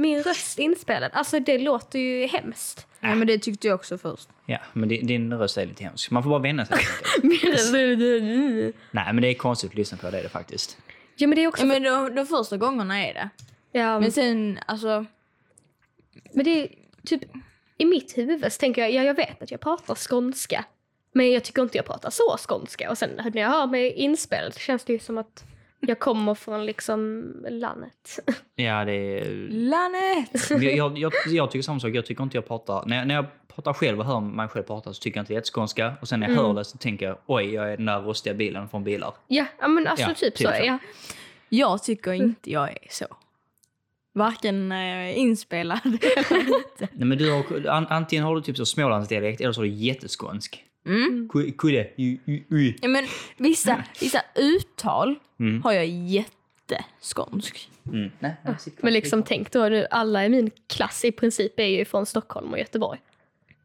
min röst inspelad. Alltså det låter ju hemskt. Nej, men det tyckte jag också först. Ja, men din, din röst är lite hemsk. Man får bara vänja sig. Nej, men det är konstigt att lyssna på, det är det faktiskt. ja men det är också... Ja, men de, de första gångerna är det. ja, Men sen, alltså... Men det är typ i mitt huvud så tänker jag, ja jag vet att jag pratar skånska. Men jag tycker inte jag pratar så skånska. Och sen när jag hör mig inspelad så känns det ju som att jag kommer från liksom landet. Ja, det är... Landet! Jag, jag, jag, tycker samma sak. Jag tycker inte jag pratar... När jag, när jag pratar själv och hör mig själv prata så tycker jag inte det är skånska. Och sen när jag hör det så tänker jag oj, jag är den där rostiga bilen från bilar. Ja, ja men alltså Ja, typ, typ så. så. Ja. Jag tycker inte jag är så. Varken när jag är inspelad eller inte. Nej, men du har, an, antingen har du typ så smålandsdialekt eller så har du jätteskånsk. Mm. Ku- Kulle. ju- ju- ju. Ja, men vissa, vissa uttal Mm. har jag jätteskånsk. Mm. Nej, kvar, Men liksom tänk då nu, alla i min klass i princip är ju från Stockholm och Göteborg.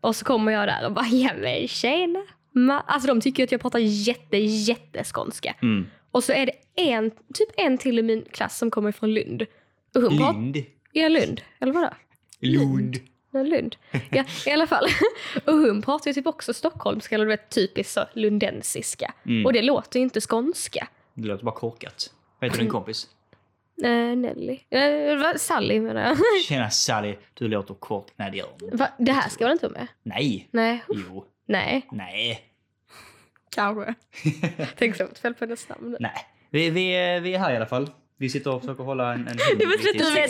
Och så kommer jag där och bara, ja men tjena. Ma-" Alltså de tycker ju att jag pratar jätte, jätteskånska. Mm. Och så är det en, typ en till i min klass som kommer från Lund. Och hon pratar, Lund. ja Lund, eller vadå? Lund. Ja, Lund. Ja, i alla fall. Och hon pratar ju typ också stockholmska, eller du vet typiskt så lundensiska. Mm. Och det låter ju inte skånska. Det låter bara korkat. Vad heter din kompis? Eh, Nelly. Eh, vad- Sally menar jag. Tjena Sally, du låter kort. Nej, det gör du. Va? Det här ska väl inte vara med? Nej. Nej. Jo. Nej. Nej. Kanske. Tänk så fel på hennes namn. Nej. Vi, vi, vi är här i alla fall. Vi sitter och försöker hålla en... en Du vet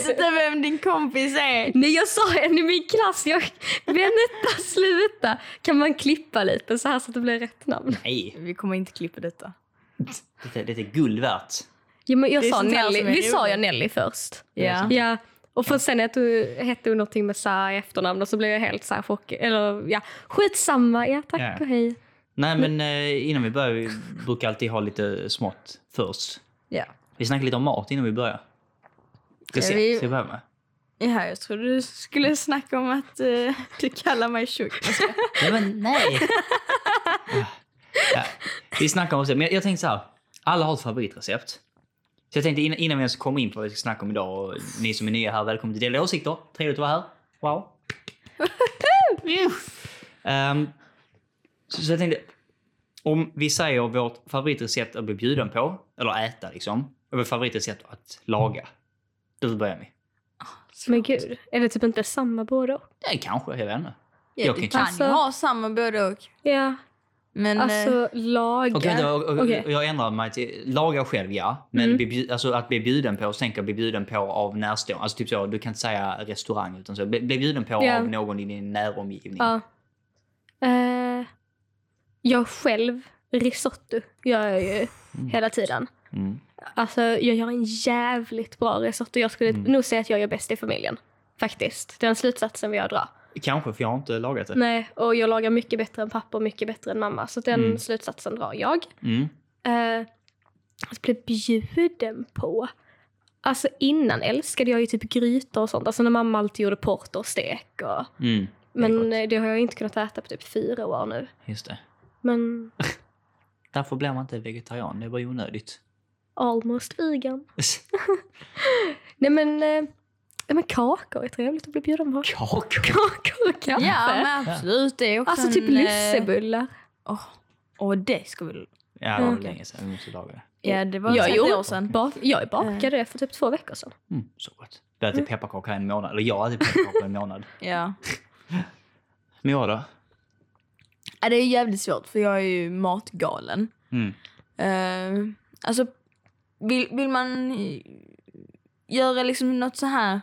inte vem din kompis är. Nej, jag sa en i min klass. Jag... Vänta, sluta. Kan man klippa lite så här så att det blir rätt namn? Nej. Vi kommer inte klippa detta. Det, det är guld värt. Ja, men jag Det sa Nelly. Vi sa jag Nelly först. Ja. Ja. Och för sen hette hette hon någonting med Sa i efternamn och så blev jag helt så här chock. Eller ja, skitsamma. Ja, tack Ja. och hej. Nej, men eh, innan vi börjar, vi brukar alltid ha lite smått först. Ja. Vi snackar lite om mat innan vi börjar. Recept, Ja, vi- ska vi börja med? Ja, jag trodde du skulle snacka om att eh, du kallar mig tjock. Nej, men nej! ja, vi snackar om recept, men jag, jag tänkte så här. Alla har ett favoritrecept. Så jag tänkte innan, innan vi ens kommer in på vad vi ska snacka om idag och ni som är nya här, välkommen till Dela Åsikter. Trevligt att vara här. Wow. um, så, så jag tänkte, om vi säger vårt favoritrecept att bli bjuden på, eller äta liksom, och vårt favoritrecept att laga. Då börjar vi. Men gud, är det typ inte samma både och? Ja, kanske, jag vet inte. Ja, Jag du kan- kan Alltså- ju ha samma både och. Ja, Men eh, alltså laga. Okej, då, och- och- Okej. jag ändrar mig till laga själv, ja. Men Mm. bli alltså, att bli bjuden på, tänker jag bli bjuden på av närstående. Alltså typ så, du kan inte säga restaurang utan så. Bli, bli bjuden på Ja. av någon i din näromgivning. Ja. Eh, jag själv, risotto gör jag ju hela tiden. Mm. Alltså jag gör en jävligt bra risotto. Jag skulle nog säga att jag gör bäst i familjen. Faktiskt. Den slutsatsen vill jag dra. Kanske, för jag har inte lagat det. Nej, och jag lagar mycket bättre än pappa och mycket bättre än mamma. Så den Mm. slutsatsen drar jag. Mm. Eh, att bli bjuden på. Alltså innan älskade jag ju typ grytor och sånt. Alltså när mamma alltid gjorde porter och stek. Och, Mm. Det men gott. eh, det har jag inte kunnat äta på typ fyra år nu. Just det. Men Därför blir man inte vegetarian, det var ju onödigt. Almost vegan. Nej men, eh, men kakor är trevligt att bli bjuden på. Kakor! Kakor och kaffe. ja, men absolut. Det är också alltså typ en, eh, lussebullar. Åh, åh, det ska vi... Ja, det var Mm. länge sedan. Vi måste laga det. Ja, det var Jag gjorde- år sedan. Bak, jag bakade det för typ två veckor sedan. Mm, så gott. Du har ätit pepparkakor en månad. Eller jag har ätit pepparkakor en månad. Ja. Men jag då? ja. Det är jävligt svårt för jag är ju matgalen. Mm. Uh, alltså, vill, vill man göra liksom något så här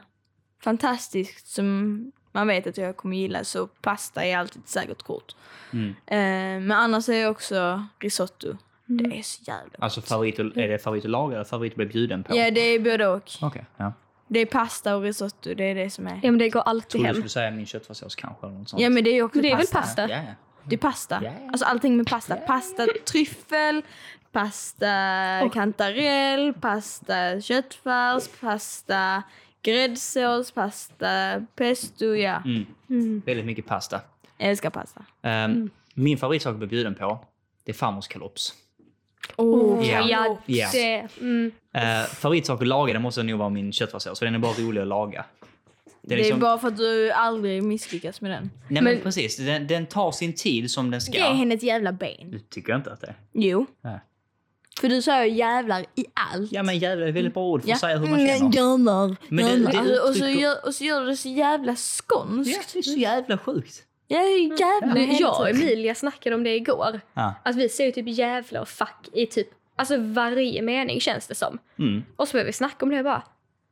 fantastiskt som man vet att jag kommer gilla så pasta är alltid ett säkert kort. Mm. Eh, men annars är jag också risotto. Mm. Det är så jävla Alltså favorit, att- är det favorit att laga eller favorit att bli bjuden på? Ja, det är både och. Okej, ja. Det är pasta och risotto, det är det som är. Ja men det går alltid du hem. skulle säga min köttfärssås kanske eller något sånt. Ja, men det är ju också Men det är väl pasta. Ja, ja. Det är pasta. Ja. Alltså allting med pasta. Pasta tryffel, pasta Och- kantarell, pasta köttfärs, pasta gräddsås, pasta pesto. Ja, Mm. Mm. Väldigt mycket pasta. jag älskar pasta. Um, Min favoritsak att bli bjuden på, det är farmors kalops. Oh, Ja. ja, det. Mm. Uh, favoritsak att laga, det måste nog vara min köttfärssås, för den är bara rolig att laga. Det är, liksom, bara för att du aldrig misslyckas med den. nej men, men- precis, den, den tar sin tid som den ska. Ge henne ett jävla ben. Du tycker inte att det är? Jo. Nej. För du säger jävlar i allt. Ja men jävlar, är väldigt bra ord för Ja. att säga hur man Mm, känner. Jävlar. Men det- jävlar. det Alltså, och, så uttrycker- gör, och så gör du det så jävla skånskt. Ja, det är så jävla sjukt. Ja, jävla Men hela jag och. Emilia snackade om det igår. Ja. Att vi säger typ jävla och fuck i typ alltså varje mening känns det som. Mm. Och så började vi snacka om det och bara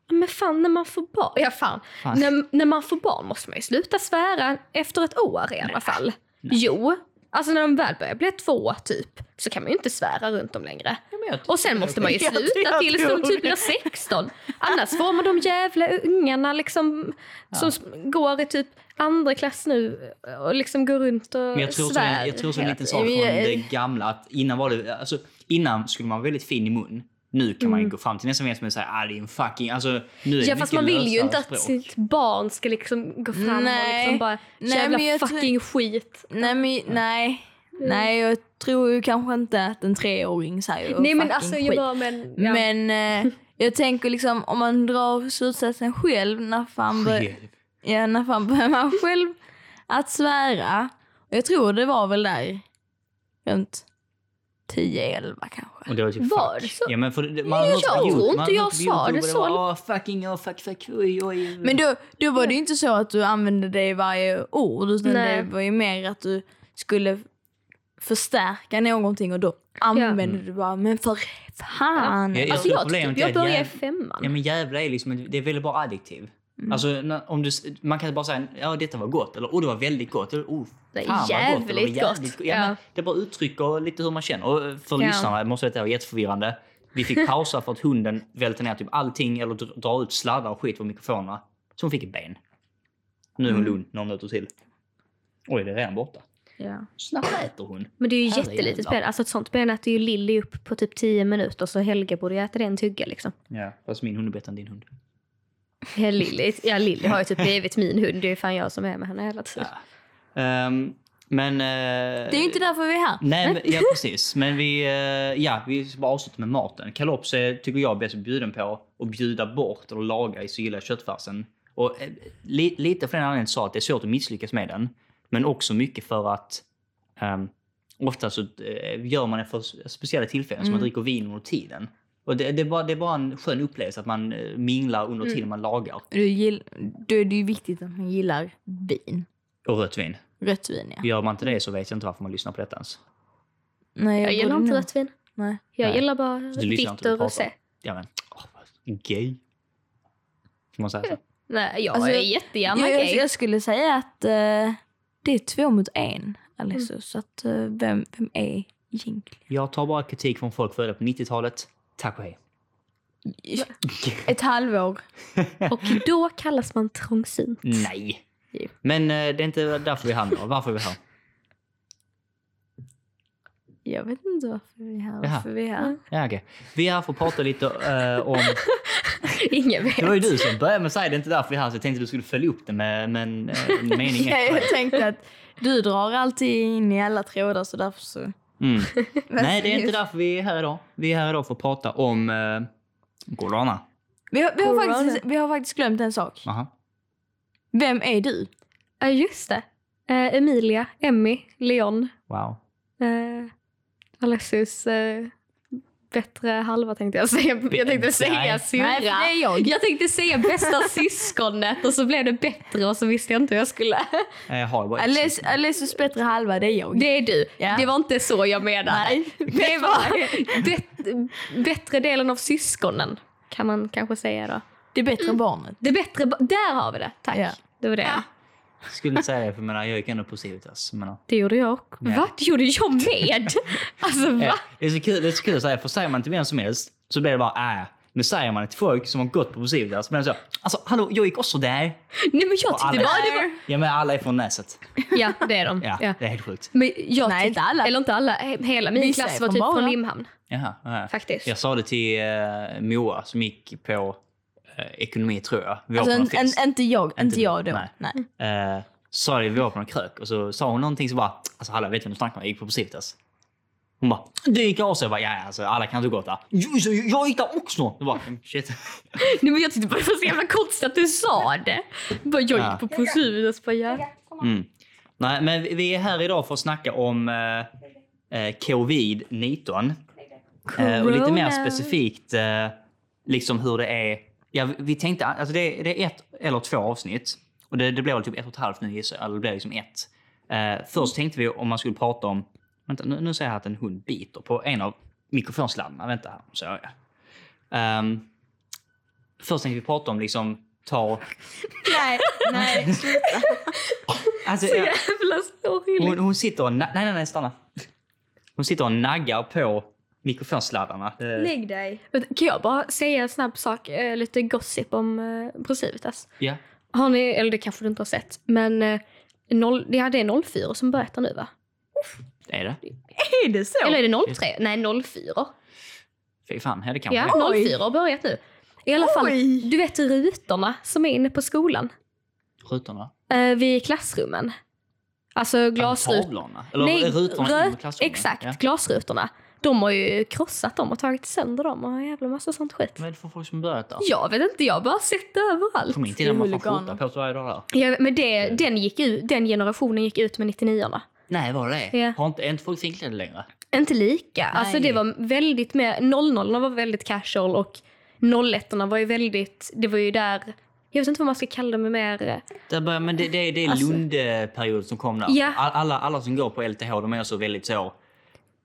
"Ja, men fan när man får barn, ja fan, Fan. När, när man får barn måste man ju sluta svära efter ett år i alla fall. Jo, alltså när de väl börjar bli två typ så kan man ju inte svära runt dem längre. Ja, Och sen måste man ju sluta jag tills de typ blir 16. Annars får man de jävla ungarna liksom som s- går i typ andra klass nu och liksom går runt och Men jag tror, svär jag tror så en liten sak från det gamla att innan var det, alltså innan skulle man vara väldigt fin i mun. Nu kan man ju gå fram till som helst och säga ah det är en fucking, alltså nu är det Mm. Ja fast man vill ju inte att språk. sitt barn ska liksom gå fram och Nej. liksom bara Nej, jävla men jag tror- fucking skit. Nej, men, nej. Nej, jag tror ju kanske inte att en treåring säger Nej men alltså jag skit. bara men... Ja. Men eh, jag tänker liksom om man drar slutsatsen själv när fan, bör, ja, när fan börjar man själv att svära. Och jag tror det var väl där runt 10-11 kanske. Och det var typ Var fuck. så? Ja, men för, man Nej, jag tror inte man jag sa YouTube det så. var, Åh, fucking, oh, fuck, fuck, oj, oj. Men då, då var det ju inte så att du använde det i varje ord utan Nej. det var ju mer att du skulle förstärka någonting och då använde du bara men för fan. Ja, jag alltså jag, problemet tyckte, jag började i femman. Ja men jävla är liksom, det är väldigt bra adjektiv. Mm. Alltså om du, man kan bara säga ja detta var gott eller oh det var väldigt gott. Eller, oh, Det är fan, vad gott, eller, jävligt "Det var gott." Ja, Ja. Men det bara uttrycker lite hur man känner. Och för Ja. lyssnarna måste detta vara jätteförvirrande. Vi fick pausa för att hunden välte ner typ allting eller dr- dra ut sladdar och skit från mikrofonerna. Så hon fick ett ben. Nu är hon Mm. lugn några minuter till. Oj, det är redan borta. Ja. Snabbt äter hon. Men det är ju jättelitet ben. Alltså ett sånt ben äter ju Lilly upp på typ 10 minuter så Helga borde ju äta det en tugga liksom. Ja, fast min hund är bättre än din hund. Ja, Lilly, ja, Lilly har ju typ blivit min hund. Det är ju fan jag som är med henne hela tiden. Ehm, men... Det är ju inte därför vi är här. Nej, men, ja precis. Men vi, eh, ja, vi ska bara avsluta med maten. Kalops är, tycker jag är bäst bjuden på att bjuda bort eller laga i så gillar köttfärsen. Och eh, li, lite för den anledningen sa att det är svårt att misslyckas med den. Men också mycket för att um, ofta så gör man det för speciella tillfällen, som man dricker vin under tiden. Och det, det, är bara, det är bara en skön upplevelse att man eh, minglar under tiden man lagar. Du gill, då är det ju viktigt att man gillar vin. Och rött vin. Rött vin ja. Gör man inte det så vet jag inte varför man lyssnar på detta ens. Nej, Jag gillar borde inte rött vin. Nej. Jag Nej. gillar bara vitt och rosé. Ja men, gay. Får man säga så? Nej, jag Alltså, är jättegärna Jag, jag, gay. jag skulle säga att eh, det är två mot en, Alessio. Mm. Så att, eh, vem, vem är egentligen? Jag tar bara kritik från folk födda på 90-talet. Tack och hej. Ett halvår. Och då kallas man trångsynt. Nej. Men eh, det är inte därför vi är här nu. Varför är vi här? Jag vet inte varför vi är här. Varför vi är här. Ja, okej. Vi är här för att prata lite eh, om... Ingen vet. Det var ju du som började med att säga det är inte därför vi är här, så jag tänkte att du skulle följa upp det med, med en, eh, en mening Ja, jag tänkte att du drar alltid in i alla trådar så därför så... Mm. Nej, det är inte därför vi är här idag. Vi är här idag för att prata om eh, corona. Vi har, vi, har Corona. faktiskt, vi har faktiskt glömt en sak. Aha. Vem är du? Ja, just det. Eh, Emilia, Emmy, Leon, Wow. eh, Alessius eh, bättre halva tänkte jag säga. Jag tänkte säga syrra. Är jag. Jag tänkte säga bästa syskonet och så blev det bättre och så visste jag inte hur jag skulle. Jag har bara ett Aless- syskon. Alessius bättre halva, det är jag. Det är du. Ja. Det var inte så jag menade. Nej. Det var bet- bättre delen av syskonen kan man kanske säga då. Det är bättre barnet. Det bättre, ba- där har vi det. Tack. Ja. Det var det. Jag skulle inte säga det, för jag menar, jag gick ändå på Civitas. Jag menar, Det gjorde jag också. Ja. Va? Det gjorde jag med? alltså va? Det är så kul, det är så kul att säga, för säger man till vem som helst så blir det bara äh. Men säger man det till folk som har gått på Civitas, men så, alltså hallå, jag gick också där. Nej men jag tyckte alla- bara det var... Ja men alla är från Näset. Ja det är de. Ja, Ja. det är helt sjukt. Men jag Nej, inte alla. Eller inte alla. He- Hela min Vissa klass var typ Bara. från Limhamn. Jaha, jaha. Faktiskt. Jag sa det till eh, Moa som gick på ekonomi tror jag. Vi Alltså, en, en, inte jag, inte jag då. Nej. Nej. Eh, sa det, vi var på någon krök och så sa hon någonting så bara, alltså hallå, vet du vad du snackar om? Jag gick på Civitas. Hon bara, du gick av sig. Jag bara, ja alltså alla kan inte gått där. "Jo, så Jag gick där också. Jag bara, shit. Nej, men jag tyckte bara det var så jävla konstigt att du sa det. Bara, jag Ja. gick på Procivitas bara ja. Mm. Nej, men vi- är här idag för att snacka om eh, eh, covid-19. Eh, och lite mer specifikt eh, liksom hur det är. Ja, vi- tänkte, alltså det, det är ett eller två avsnitt. Och det, det blir väl typ ett och ett halvt nu gissar jag. Eller det blir liksom ett. Eh, först tänkte vi om man skulle prata om, vänta nu, nu säger jag att en hund biter på en av mikrofonsladdarna. Vänta här, så jag. Um, först tänkte vi prata om liksom ta... Nej, nej. Alltså, Så jävla sorgligt. hon, hon sitter och... Nej, nej, nej, stanna. Hon sitter och naggar på mikrofonsladdarna. Det- Lägg dig. Kan jag bara säga en snabb sak, eh, lite gossip om eh? Ja. Har ni, eller det kanske du inte har sett, men eh, noll, ja, det är 04 som börjar nu va? Det är det. Är det så? Eller är det 03? Nej 04. Fy fan, är det kanske. Ja, Oj. 04 har börjat nu. I alla fall, Oj. du vet rutorna som är inne på skolan? Rutorna? Eh, vid klassrummen. Alltså glasrutor. Tavlorna? Eller Nej, rutorna rö- in i klassrummet? Exakt, Ja. glasrutorna. De har ju krossat dem och tagit sönder dem och en jävla massa sånt skit. Vad är det för folk som där? Jag vet inte, jag har bara sett det överallt. På min tid man fan skjorta på sig varje dag där. Ja, men det, den, gick ut, den generationen gick ut med 99orna. Nej, var det? Ja. Har inte, är inte folk finklädda längre? Inte lika. Alltså Nej. det var väldigt mer, 00 var väldigt casual och 01 var ju väldigt, det var ju där, jag vet inte vad man ska kalla det med mer, eh, Det, börjar, men det, det, det är Alltså- Lundperiod som kom där. Ja. All, alla, alla som går på LTH de är så väldigt så...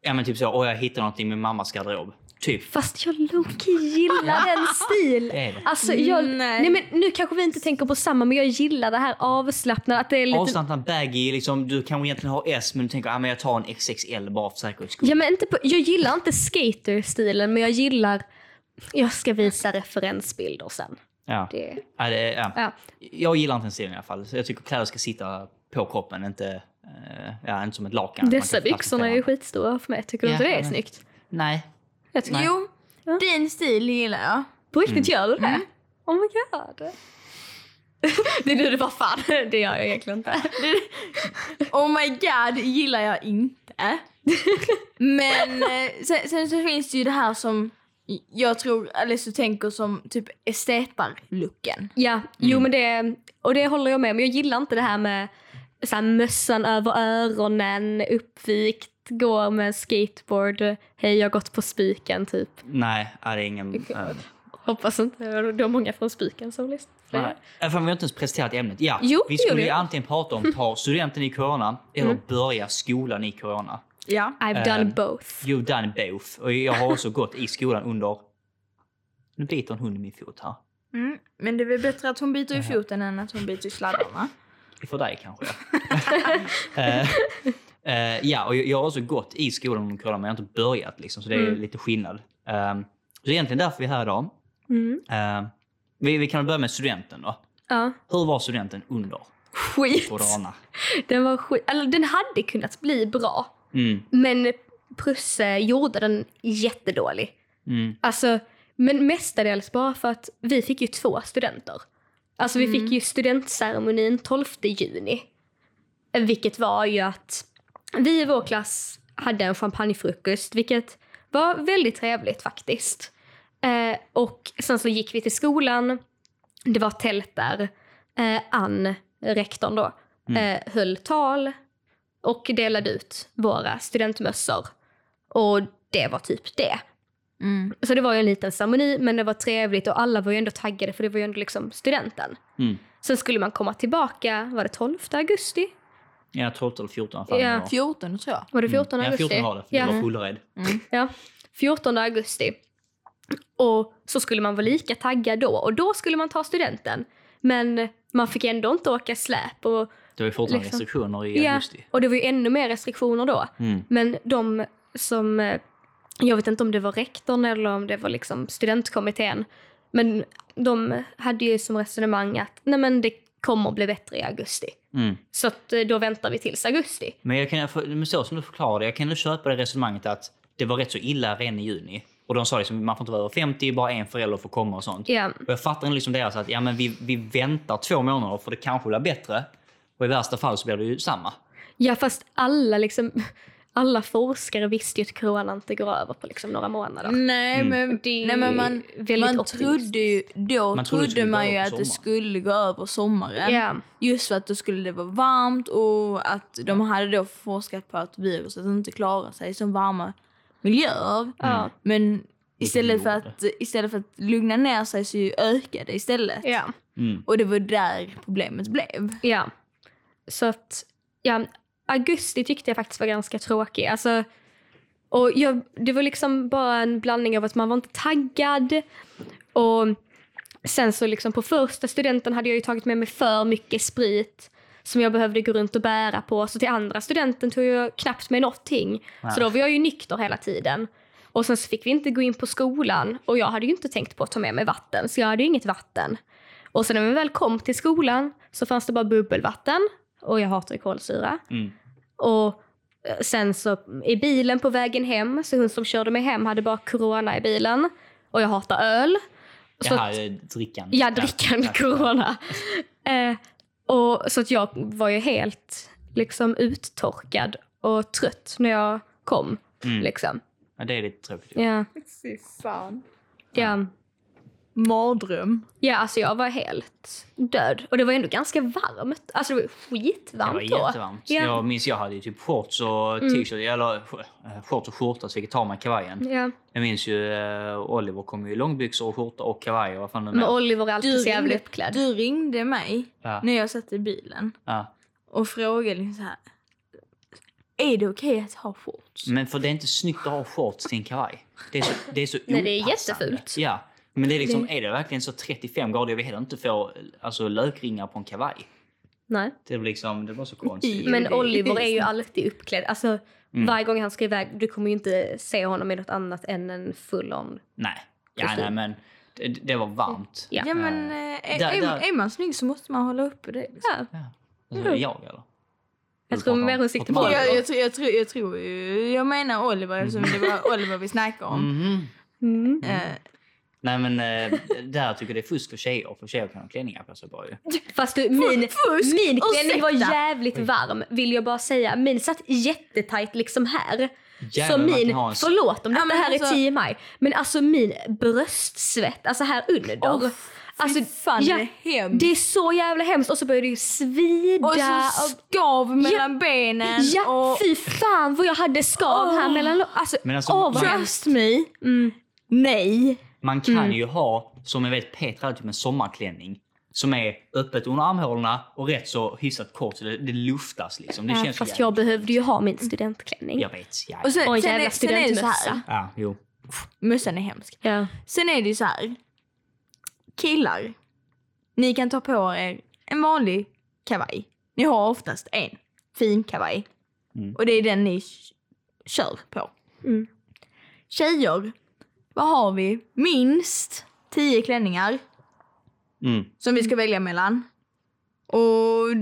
Ja men typ så, åh jag hittade någonting med mammas garderob. Typ. fast jag low-key gillar den stilen. Det det. Alltså jag, Nej. nej. men nu kanske vi inte tänker på samma men jag gillar det här avslappnade, att det är lite Avslappnad baggy, liksom, du kanske egentligen har S men du tänker att ah, men jag tar en XXL bara för säkerhets skull. Ja, men inte på, jag gillar inte skater-stilen men jag gillar... Jag ska visa referensbilder sen. Ja. Det, Ja, det, ja. ja. Jag gillar inte den stilen i alla fall. Så jag tycker kläder ska sitta på kroppen, inte, ja, inte som ett lakan. Dessa byxorna är ju skitstora för mig. Tycker du Ja, inte det är men- snyggt? Nej. Jag tycker, Jo, Ja. din stil gillar jag. På riktigt gör du det? Mm. Oh my god. det är nu det var fan. Det gör jag egentligen inte. Oh my god, gillar jag inte. Men eh, sen, sen så finns det ju det här som jag tror Alice tänker som typ estetar-looken. Ja, jo Mm. men det, och det håller jag med om. Jag gillar inte det här med så här, mössan över öronen, uppvikt, går med skateboard, hej jag har gått på spiken typ. Nej, det är ingen... eh, Hoppas inte det är många från spiken som lyssnar. Nej. Fan, vi har inte ens presenterat ämnet. Ja, Jo, vi skulle ju antingen prata om ta studenten i corona eller börja skolan i corona. Ja. I've done Eh, both. You've done both. Och jag har också gått i skolan under... Nu biter en hund i min fot här. Mm. Men det är väl bättre att hon biter i foten än att hon biter i sladdarna. För dig kanske. Eh, eh, ja, och jag, jag har också gått i skolan under corona men jag har inte börjat liksom, så det är Mm. lite skillnad. Um, så egentligen därför vi är här idag. Mm. Eh, vi, vi kan börja med studenten då. Ja. Hur var studenten under Skit. corona? Den var skit. Eller den hade kunnat bli bra. Mm, Men Prusse gjorde den jättedålig. mm, Alltså, men mestadels bara för att vi fick ju två studenter. Alltså vi fick ju studentceremonin 12 juni. Vilket var ju att vi i vår klass hade en champagnefrukost, vilket var väldigt trevligt faktiskt. Eh, och sen så gick vi till skolan, det var tält där. Eh, Ann, rektorn då, eh, höll tal och delade ut våra studentmössor. Och det var typ det. Mm. Så det var ju en liten ceremoni men det var trevligt och alla var ju ändå taggade för det var ju ändå liksom studenten. mm. Sen skulle man komma tillbaka, var det 12 augusti? Ja, 12 eller 14 fan Ja, det var. 14 tror jag. Var det 14 Ja, augusti? 14 var det. för Ja. Det var Fullared. ja, 14 augusti. Och så skulle man vara lika taggad då och då skulle man ta studenten. Men man fick ändå inte åka släp och, Det var ju fortfarande Liksom. restriktioner i ja, augusti. och det var ju ännu mer restriktioner då. Mm. Men de som, eh, jag vet inte om det var rektorn eller om det var liksom studentkommittén, men de hade ju som resonemang att nej men det kommer bli bättre i augusti. Mm. Så att eh, då väntar vi tills augusti. Men jag kan, men så som du förklarade, jag kan ju köpa det resonemanget att det var rätt så illa redan i juni. Och de sa liksom man får inte vara över 50, bara en förälder får komma och sånt. Ja, Och jag fattar liksom deras att ja, men vi, vi väntar två månader för det kanske blir bättre. Och i värsta fall så blir det ju samma. ja fast alla liksom, alla forskare visste ju att corona inte går över på liksom några månader. Nej, Mm. men, Det är nej, men man, man trodde ju, då Man trodde det trodde man ju att det sommaren. skulle gå över sommaren. Ja, Just för att då skulle det vara varmt och att de hade då forskat på att viruset inte klarar sig som varma miljöer. ja, Men istället för, att, istället för att lugna ner sig så ökade det istället. ja, Mm. Och det var där problemet blev. ja. Så att, ja, augusti tyckte jag faktiskt var ganska tråkig. Alltså, och jag, det var liksom bara en blandning av att man var inte taggad och sen så liksom på första studenten hade jag ju tagit med mig för mycket sprit som jag behövde gå runt och bära på. Så till andra studenten tog jag knappt med någonting. Så Nej. då var jag ju nykter hela tiden. Och sen så fick vi inte gå in på skolan och jag hade ju inte tänkt på att ta med mig vatten så jag hade ju inget vatten. Och sen när vi väl kom till skolan så fanns det bara bubbelvatten och jag hatar kolsyra. Mm. Och eh, sen så i bilen på vägen hem, så hon som körde mig hem hade bara corona i bilen. Och jag hatar öl. Så Jaha, att, eh, drickan. ja, drickan Ja, corona. Eh, och, så att jag var ju helt liksom uttorkad och trött när jag kom. Mm. Liksom. Ja, det är lite tråkigt. Ja, Fy fan. ja. Mardröm. ja, alltså jag var helt död. Och det var ändå ganska varmt. Alltså det var Det skitvarmt var då. jättevarmt. Ja. Jag minns jag hade ju typ shorts och t-shirt, eller eh, shorts och skjorta så jag fick ta mig kavajen. Ja. Jag minns ju uh, Oliver kom ju i långbyxor och skjorta och kavaj och vad fan det Men med. Oliver är alltid så jävla uppklädd. du ringde mig Ja. när jag satt i bilen Ja. och frågade liksom så här. Är det okej att ha shorts? Men för det är inte snyggt att ha shorts till en kavaj. Det är så, det är så Nej, det är jättefult. Ja. Men det är liksom, är det verkligen så 35 grader? Jag vill heller inte få alltså, lökringar på en kavaj. Nej. Det liksom, det var så konstigt. Men det är Oliver är ju sant. alltid uppklädd. Alltså, Mm. Varje gång han ska iväg, du kommer ju inte se honom i något annat än en full-on. Nej. Ja, nej, men det, det var varmt. Ja. Ja men Eh, eh, är, där- är, där- är man snygg så måste man hålla uppe det. Liksom. Ja. Ja. Alltså, det jag eller? Jag tror mer hon siktar på Oliver. Jag, jag, tror- jag, tror, jag tror jag menar Oliver eftersom det var Oliver vi snackade om. Mhm. Mm. Nej men eh, där tycker jag det är fusk för tjejer, för tjejer kan ha klänningar på sig bara ju. Fast du, min, fusk! min klänning var jävligt varm, vill jag bara säga. Min satt jättetajt liksom här. Jävlar, så min, en- förlåt om Ja, detta men här alltså- är 10 maj, men alltså min bröstsvett, alltså här under. Fy alltså, fan, det är det är så jävla hemskt och så börjar det ju svida. och så skav mellan benen. Ja, och, fy fan vad jag hade skav här Åh. mellan Alltså, Men alltså, hemskt. trust me, Mm. nej. Man kan Mm. ju ha, som jag vet Petra hade typ en sommarklänning som är öppet under armhålorna och rätt så hyfsat kort så det, det luftas liksom. Det Ja, känns fast jävligt- jag behövde ju ha min studentklänning. Jag vet. Ja, Och sen, Och en sen, jävla så studentmössa. ja jo. Mössan är hemsk. Ja. Sen är det ju så här. Killar, ni kan ta på er en vanlig kavaj. Ni har oftast en fin kavaj. Mm. Och det är den ni kör på. Mm. Tjejer, vad har vi? Minst tio klänningar Mm. som vi ska välja mellan. Och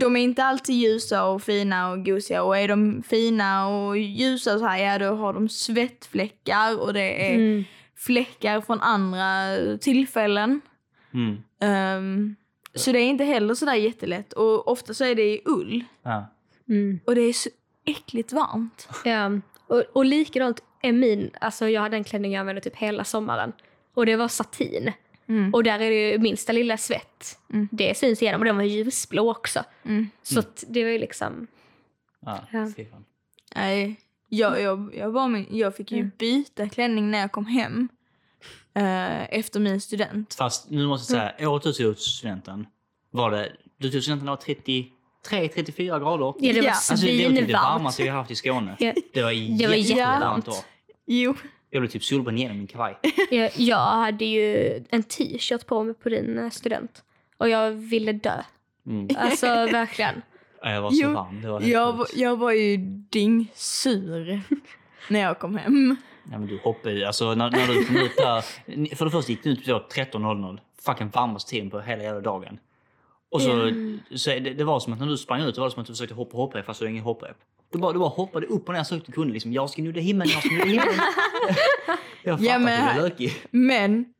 de är inte alltid ljusa och fina och gosiga. Och är de fina och ljusa så här, ja då har de svettfläckar och det är Mm. fläckar från andra tillfällen. Mm. Ehm, så det är inte heller sådär jättelätt. Och ofta så är det i ull. Ja. Mm. Och det är så äckligt varmt. Ja. Och, och likadant är min, alltså jag hade en klänning jag använde typ hela sommaren. Och det var satin. Mm. Och där är det ju minsta lilla svett. Mm. Det syns igenom och den var ljusblå också. Mm. Så att det var ju liksom, Ja, Ja. Nej, jag, jag, jag, var min, jag fick ju Mm. byta klänning när jag kom hem. eh, efter min student. Fast nu måste jag säga, året du tog studenten var det, du tog studenten var 33-34 grader. ja det var Ja. Alltså det var typ det varmaste vi har haft i Skåne. Ja. Det var, Det var jättevarmt då. Jo. Jag blev typ solbränd genom min kavaj. jag, jag hade ju en t-shirt på mig på din eh, student. Och jag ville dö. Mm. Alltså verkligen. Ja, Jag var så Jo, varm. Det var Jag, var- jag var ju dyngsur när jag kom hem. Ja, men du hoppade ju. Alltså när, när du kom ut där. För det första gick du ut på 13.00. Fucking varmaste tiden på hela jävla dagen. Och så, Mm. så det, det var som att när du sprang ut, det var som att du försökte hoppa hopprep fast du hade ingen hopprep. Du bara, du bara hoppade upp och ner så högt du kunde. Liksom, jag ska nudda himlen, jag ska nudda himlen. jag fattar Ja, att men du här- blev lökig. Men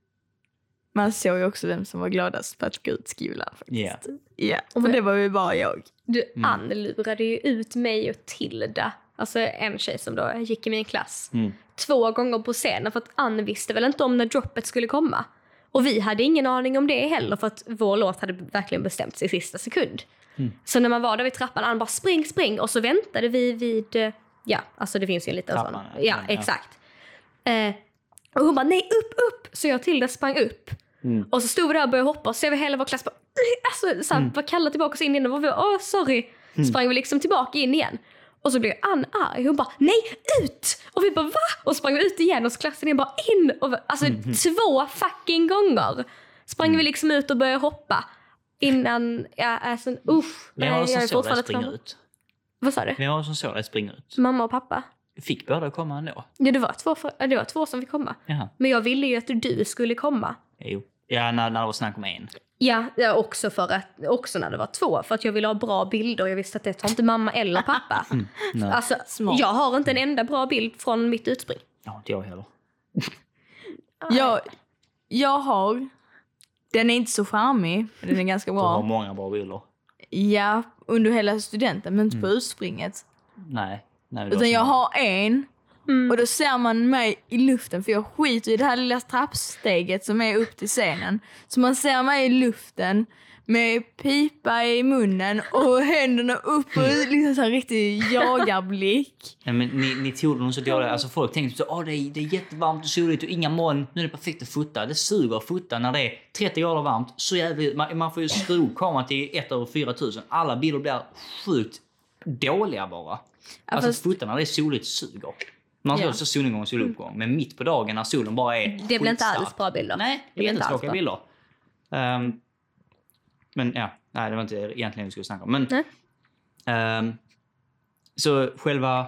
man såg ju också vem som var gladast på att gå ut skolan. faktiskt. Ja. Ja, Och för det var ju bara jag. Du Mm. anlurade ju ut mig och Tilda alltså en tjej som då gick i min klass, Mm. två gånger på scenen för att Ann visste väl inte om när droppet skulle komma. Och vi hade ingen aning om det heller för att vår låt hade verkligen bestämts i sista sekund. Mm. Så när man var där vid trappan, Ann bara spring, spring och så väntade vi vid, eh, ja, alltså det finns ju en liten Trappan, sån. ja. Ja, Ja. exakt. Eh, och hon bara nej upp, upp! Så jag och Tilda sprang upp. Mm. Och så stod vi där och började hoppa och så ser vi hela vår klass bara, alltså, så här, Mm. bara kalla tillbaka oss in igen och var vi, åh sorry. Sprang vi liksom tillbaka in igen. Och så blev Ann arg. Hon bara nej ut! Och vi bara va? Och sprang ut igen och så klassen bara in. Och, alltså Mm. två fucking gånger sprang vi liksom ut och började hoppa. Innan, ja alltså usch. Vem var det som är såg dig fortfarande springa ut? Vad sa du? Vem var det som såg dig springa ut? Mamma och pappa? Fick båda komma ändå? Ja, det var två, för, det var två som fick komma. Jaha. Men jag ville ju att du skulle komma. Jo. Ja, när, när det var snack om en. Ja, också, för att, också när det var två. För att jag ville ha bra bilder. Jag visste att det tar inte mamma eller pappa. Nej. Alltså, Smart. jag har inte en enda bra bild från mitt utspring. Ja, inte jag heller. Jag, jag har... Den är inte så charmig, men den är ganska Du har bra. många bra bilder. Ja, under hela studenten, men inte på utspringet. Nej. Nej Utan jag har en Mm. och då ser man mig i luften för jag skiter i det här lilla trappsteget som är upp till scenen. Så man ser mig i luften med pipa i munnen och händerna upp och liksom så här riktig jagarblick. Ja, men ni, ni tog den så dåligt. Alltså folk tänkte så åh det är, det är jättevarmt och soligt och inga moln. Nu är det perfekt att fota. Det suger att fota när det är 30 grader varmt. Så jävligt, man, man får ju skruva kameran till 1 över 4000. Alla bilder blir sjukt dåliga bara. Alltså fast- att fota när det är soligt suger. Man Ja. också solnedgång och soluppgång. Men mitt på dagen när solen bara är Det blir inte alls bra bilder. Nej, det blir jättetråkiga bilder. Ehm, men ja, nej det var inte egentligen vi skulle snacka om. Men, ehm, så själva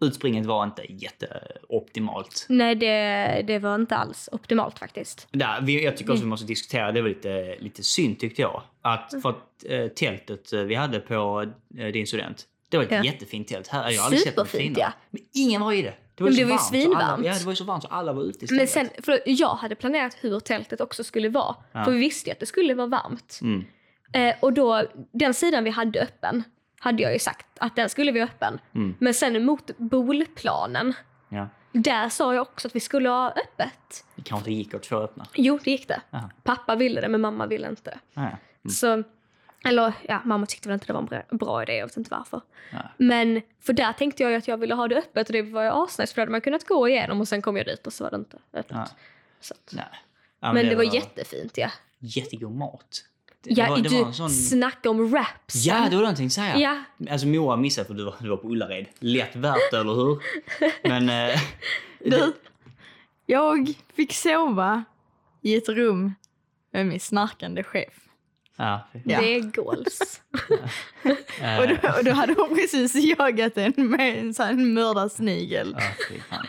utspringet var inte jätteoptimalt. Nej, det, det var inte alls optimalt faktiskt. Där, vi, jag tycker också vi måste diskutera, det var lite, lite synd tyckte jag. Att för att eh, tältet eh, vi hade på eh, din student, det var ett Ja. jättefint tält. Här, jag har aldrig sett något finare. ja. Men ingen var i det. Det var Men det var ju varmt, så alla- svinvarmt. Ja, det var ju så varmt så alla var ute istället. Men sen, för jag hade planerat hur tältet också skulle vara. Ja. För vi visste ju att det skulle vara varmt. Mm. Eh, och då, den sidan vi hade öppen, hade jag ju sagt att den skulle vara öppen. Mm. Men sen mot bolplanen, Ja. där sa jag också att vi skulle ha öppet. Det kanske inte gick att få öppna. Jo, det gick det. Aha. Pappa ville det, men mamma ville inte det. Ja. Så, eller ja, mamma tyckte väl inte det var en bra, bra idé, jag vet inte varför. Ja. Men för där tänkte jag ju att jag ville ha det öppet och det var ju asnice för då hade man kunnat gå igenom och sen kom jag dit och så var det inte öppet. Ja. Så att, Nej. Ja, men det, var jättefint ja. jättegod mat. Det, Ja, det var, det du, var sån... snacka om raps. Ja, det var det jag tänkte säga. Ja. Alltså Moa missade för du var, du var på Ullared. Lätt värt, eller hur? Men... Eh, Du, jag fick sova i ett rum med min snarkande chef. Ja. Det är goals. Eh, Och, då, och då hade hon precis jagat en med en sån här mördarsnigel. ja, fan.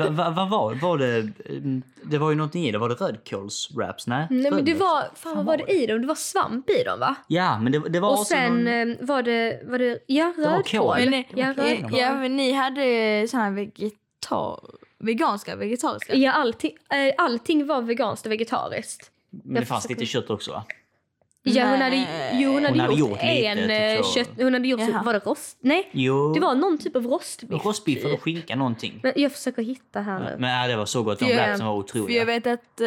Va, va, vad var, var det? mm, Det var ju någonting i det. Var det rödkålswraps? Nej, Nej men det var, fan vad var det i dem? Det var svamp i dem va? Ja, men det, det var Och också sen någon... eh, var det, var det, ja rödkål. ni, Ja, rödkål. ja, men ni hade såna här vegetar, veganska, vegetariska. Ja, allting, eh, allting var veganskt och vegetariskt. Men det fanns lite kött också va? Ja, hon hade, jo, hon hade, Hon hade gjort, gjort lite, en typ eh, så. kött... Hon hade gjort, Jaha. var det rost? Nej, Jo. det var någon typ av rostbiff. rostbiff eller skinka någonting. Men jag försöker hitta här nu. Men ja, det var så gott. De För jag- wrapsen var För jag otroliga. vet att eh,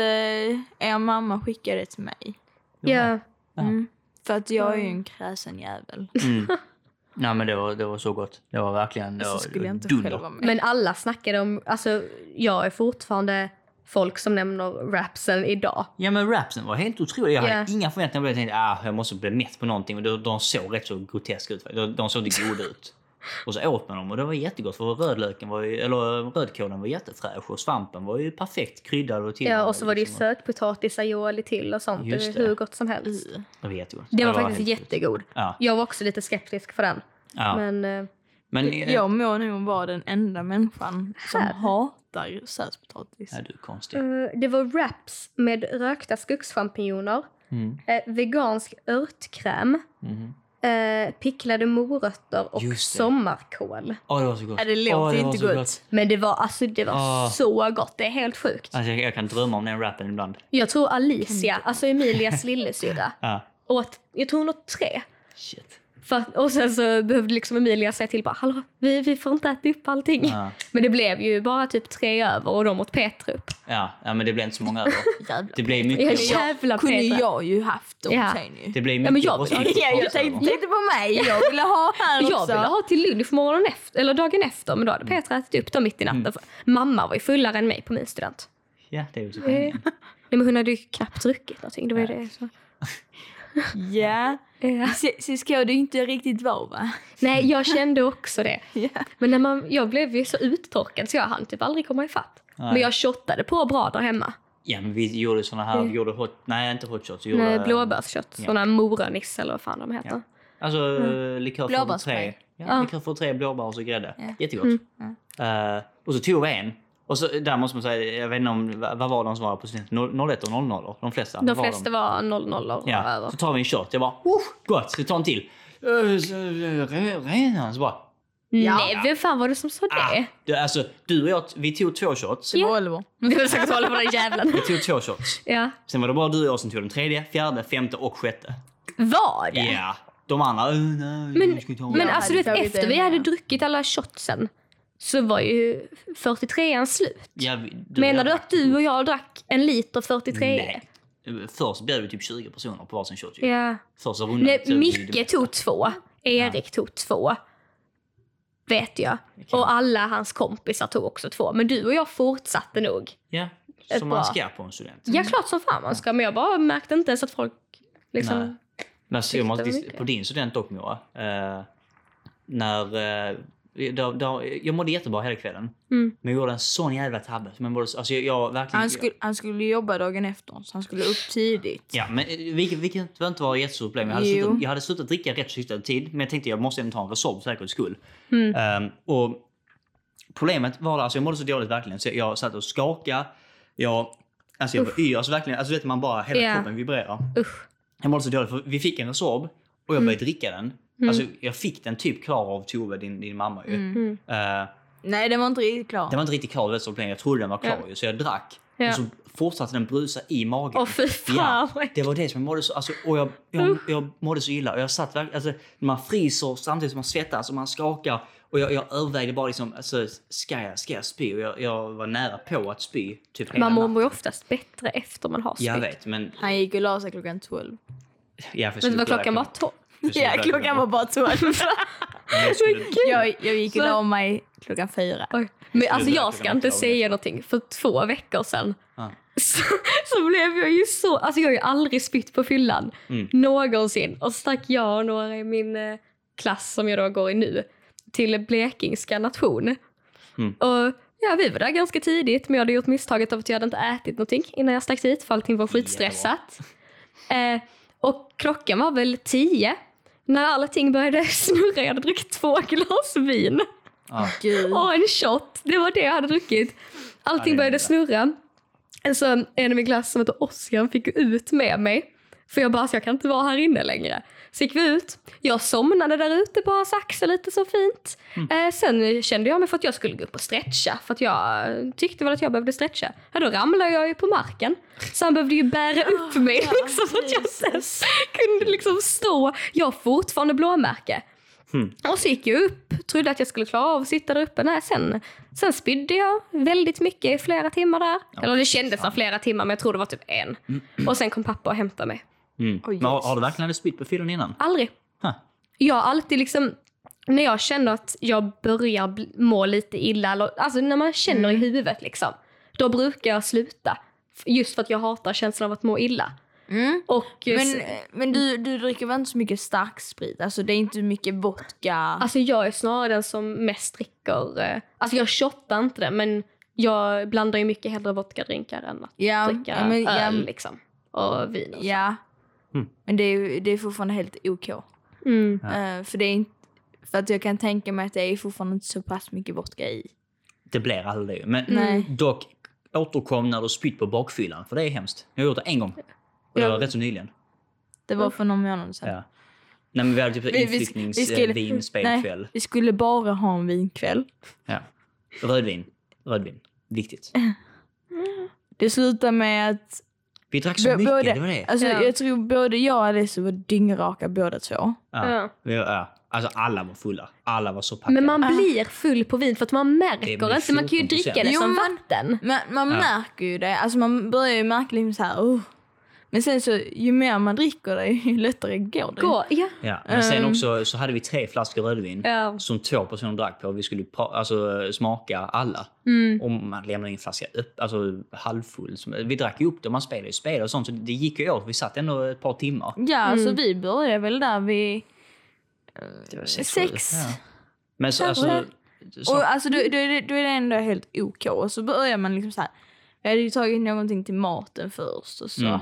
er mamma skickade det till mig. Ja, Ja. Mm. För att jag är ju en kräsen jävel. Mm. Nej men det var, det var så gott. Det var verkligen det var, med. men alla snackade om... Alltså, jag är fortfarande folk som nämner rapsen idag. Ja men rapsen var helt otrolig. Jag hade inga förväntningar. Jag tänkte ah, jag måste bli mätt på någonting. De, de såg rätt så groteska ut. De, de såg inte goda ut. Och så åt man dem och det var jättegott. För rödlöken var ju, eller rödkålen var jättefräsch och svampen var ju perfekt kryddad och till. Ja, och så var det ju liksom. sötpotatis, aioli till och sånt. Just Det det. var hur gott som helst. Det var jättegott. Det var Det faktiskt jättegod. Ja. Jag var också lite skeptisk för den. ja. Men eh, Men, eh, Jag må nog vara den enda människan som Här. hatar sötpotatis. Ja, du är konstig. eh, det var wraps med rökta skogschampinjoner, Mm. eh, vegansk örtkräm, eh, picklade morötter och det. sommarkål. Åh, det var så gott. Ja, det låter Åh, var inte så gott. Men det var, alltså, det var Ah. så gott. Det är helt sjukt. Alltså, jag, jag kan drömma om den rappen ibland. Jag tror Alicia, alltså Emilias lillasyrra, Ja. åt, jag tror hon åt tre. Shit. För och sen så behövde liksom Emilia säga till bara hallå, vi, vi får inte äta upp allting. Ja. Men det blev ju bara typ tre över och de åt Petrup. Ja, ja, men det blev inte så många över. Det blev Ja, mycket, jävla kunde Petra. jag ju haft dem Ja. sen ju. det blev Ja, men mycket jag vill ha- brottsligt. Ja, jag tänkte, tänkte på mig. Jag ville ha här också. Jag ville ha till lunch morgonen efter, eller dagen efter, men då hade Petra ätit upp dem mitt i natten. Mm. Mamma var ju fullare än mig på min student. Ja, det är ju så. Nej, men hon hade ju knappt druckit någonting. Det var ju det. Så. Ja. Ja. Så, så ska det inte riktigt vara va? Nej, jag kände också det. Ja. Men när man, jag blev ju så uttorkad så jag hann typ aldrig komma ifatt. Nej. Men jag shottade på bra där hemma. Ja, men vi gjorde såna här, vi gjorde hot, nej inte hot shots. Vi gjorde, Med blåbärskött. ja. Såna moranisse eller vad fan de heter. Alltså mm. likör Blåbärsspray. 43. Ja, Ja. likör 43, blåbär och så grädde. Ja. Jättegott. Eh, och så tog vi en. Och så, där måste man säga, jag vet inte om, vad var de som var på studenten? 01 och 00? De flesta? De var flesta var 00 och Ja, över. så tar vi en shot. Jag bara, oh, gott, så tar en till. Så, uh, re- Redan, så bara, Nej, vem fan var det som sa ah. det? Du, alltså, du och jag, vi tog två shots. Det var Oliver. Det var säkert hålla på den jävlen. Vi tog två shots. Ja. Sen var det bara du och jag som tog den tredje, fjärde, femte och sjätte. Var det? Ja. De andra, uh, nej, Men, vi men alltså du vet, efter vi hade ja. druckit alla shotsen så var ju 43an slut. Ja, du, Menar jag du att du och jag drack en liter 43? Nej. Först bjöd vi typ 20 personer på varsin shot. Ja. Första rundan. Nej, så Micke tog två. Erik tog två. Vet jag. Och alla hans kompisar tog också två. Men du och jag fortsatte nog. Ja, som man ska på en student. Ja, klart som fan man ska. Men jag bara märkte inte ens att folk liksom... Nej. Men alltså, jag måste, på din student dock Moa. Eh, när, eh, då, då, jag mådde jättebra hela kvällen. Mm. Men jag gjorde en sån jävla tabbe. jag mådde, alltså jag, jag verkligen... Han skulle, han skulle jobba dagen efter så han skulle upp tidigt. Ja, men eh, vilket, vilket var inte var ett jättestort problem. Jag hade, Jo. slutat, jag hade slutat dricka rätt så hyfsad tid, men jag tänkte jag måste ändå ta en Resorb för säkerhets skull. Mm. Ehm, och problemet var alltså jag mådde så dåligt verkligen så jag satt och skakade. Jag, alltså jag var yr, alltså verkligen, alltså vet man bara hela Ja. kroppen vibrerar. Usch. Jag mådde så dåligt för vi fick en Resorb och jag Mm. började dricka den. Mm. Alltså, jag fick den typ klar av Tove, din, din mamma ju. Mm. Uh, Nej, den var inte riktigt klar. Den var inte riktigt klar, det var Jag trodde den var klar ja. ju, så jag drack. Ja. Och så fortsatte den brusa i magen. Åh fy fan. Ja, det var det som jag mådde så, alltså, och jag, jag, jag mådde så illa. Och jag satt alltså, man fryser samtidigt som man svettas och man skakar. Och jag, jag övervägde bara liksom, alltså, ska, jag, ska jag spy? Och jag, jag var nära på att spy. Typ man mår ju oftast bättre efter man har spytt. Jag vet, men... Han gick och la sig klockan 12. Ja, för men var klockan var 12? Ja, klockan var bara 12. Jag skulle- jag, jag gick och la mig klockan fyra. Oj. Men alltså jag ska inte säga någonting. För två veckor sedan så, så blev jag ju så... Alltså jag har ju aldrig spytt på fyllan. Mm. Någonsin. Och så stack jag och några i min eh, klass som jag då går i nu till blekingska nation. Mm. Och ja, vi var där ganska tidigt men jag hade gjort misstaget av att jag hade inte ätit någonting innan jag stack dit för allting var skitstressat. Eh, och klockan var väl tio när allting började snurra. Jag hade druckit två glas vin. Gud. Och en shot, det var det jag hade druckit. Allting Ja, började snurra. Så en i min klass som heter Oskar fick ut med mig. För jag bara, så jag kan inte vara här inne längre. Så gick vi ut. Jag somnade där ute på hans axel lite så fint. Mm. Eh, sen kände jag mig för att jag skulle gå upp och stretcha. För att jag tyckte väl att jag behövde stretcha. Ja, då ramlade jag ju på marken. Så han behövde ju bära upp mig liksom, så att jag sen kunde liksom stå. Jag har fortfarande blåmärke. Mm. Och så gick jag upp, trodde att jag skulle klara av att sitta där uppe. Nej, sen, sen spydde jag väldigt mycket i flera timmar där. Eller det kändes som flera timmar, men jag tror det var typ en. Och sen kom pappa och hämtade mig. Mm. Men har, har du verkligen aldrig spytt på fyllan innan? Aldrig. Huh. Jag har alltid liksom, när jag känner att jag börjar må lite illa, eller, alltså när man känner i huvudet liksom, då brukar jag sluta. Just för att jag hatar känslan av att må illa. Mm. Och, eh, Men, men du, du dricker väl inte så mycket starksprit? Alltså det är inte mycket vodka? Alltså jag är snarare den som mest dricker, eh, alltså jag shottar inte det men jag blandar ju mycket hellre vodkadrinkar än att ja, dricka ja, men, öl liksom. Och vin och så. ja. Mm. Men det är, ju- det är fortfarande helt OK. Mm. Eh, för, det är inte, för att jag kan tänka mig att det är fortfarande inte så pass mycket vodka i. Det blir aldrig det. Men Nej. dock, återkom när du spytt på bakfyllan. För det är hemskt. Jag har gjort det en gång. Och det var Ja. rätt så nyligen. Det var för någon månad sedan. Ja. Nej men vi hade typ Vi- vi- vi skulle- inflyttningsvinspelkväll. Nej, vi skulle bara ha en vinkväll. Ja. Rödvin. Rödvin. Viktigt. Det slutade med att Vi drack så B- mycket, både- det var det. Alltså, Ja. Jag tror både jag och Alice var dyngraka båda två. Ja. Ja. Alltså alla var fulla. Alla var så packade. Men man blir full på vin för att man märker Det inte. Man kan ju 14%. dricka det Jo, som men- vatten. Men man Ja. märker ju det. Alltså man börjar ju märka liksom så här, oh. Men sen så, ju mer man dricker det, ju lättare går det. Gå, ja. Ja. Men sen Ehm. också så hade vi tre flaskor rödvin. Ja. Som två personer drack på. Vi skulle pra- alltså, smaka alla. Mm. Och man lämnade in en flaska upp, alltså halvfull. Vi drack ju upp det, man spelade ju spel och sånt. Så det gick ju åt. Vi satt ändå ett par timmar. Ja, Mm. vi började väl där vid Det var sex. sju. Ja. Men så, alltså... Så, Och alltså då, då, är det, då är det ändå helt OK. Och så börjar man liksom så här. Jag hade ju tagit någonting till maten först och så. Mm.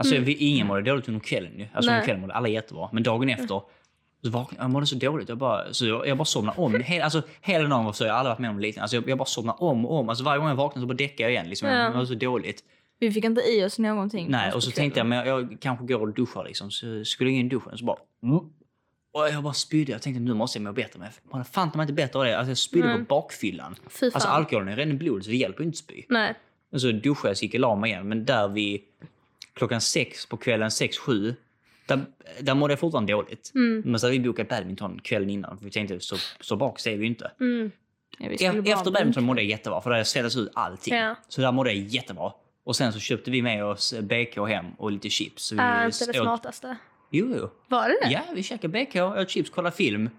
Alltså, vi, ingen mådde dåligt under kvällen ju. Alltså Nej. under kvällen mådde alla jättebra. Men dagen efter så vaknade jag mådde så dåligt. Jag bara, så jag, jag bara somnade om. Hela, alltså, hela dagen var så. Jag har aldrig varit med om liknande. Alltså, jag, jag bara somnade om och om. Alltså, varje gång jag vaknade så bara däckade jag igen. Liksom. Ja. Jag mådde så dåligt. Vi fick inte i oss någonting. Nej, och så tänkte jag, men jag, jag kanske går och duschar liksom. Så skulle jag in i duschen så bara... Mm. Och jag bara spydde. Jag tänkte nu måste jag må bättre. Men man fan man inte bättre av det. Alltså jag spydde Nej. på bakfyllan. Alltså alkoholen är redan i blodet så det hjälper inte att spy. Nej. Och så duschade jag så gick jag och la mig igen. Men där vid klockan sex på kvällen, sex, sju. Där, där mådde jag fortfarande dåligt. Mm. Men så hade vi bokat badminton kvällen innan. För vi tänkte så, så bak ser vi ju inte. Mm. Ja, vi E- Efter badminton mådde jag jättebra. För där svälldes ut allting. Ja. Så där mådde jag jättebra. Och sen så köpte vi med oss BK hem och lite chips. Så vi Är inte det åt- smartaste. Jo, jo. Var det det? Ja, vi käkade BK, åt chips, kollade film.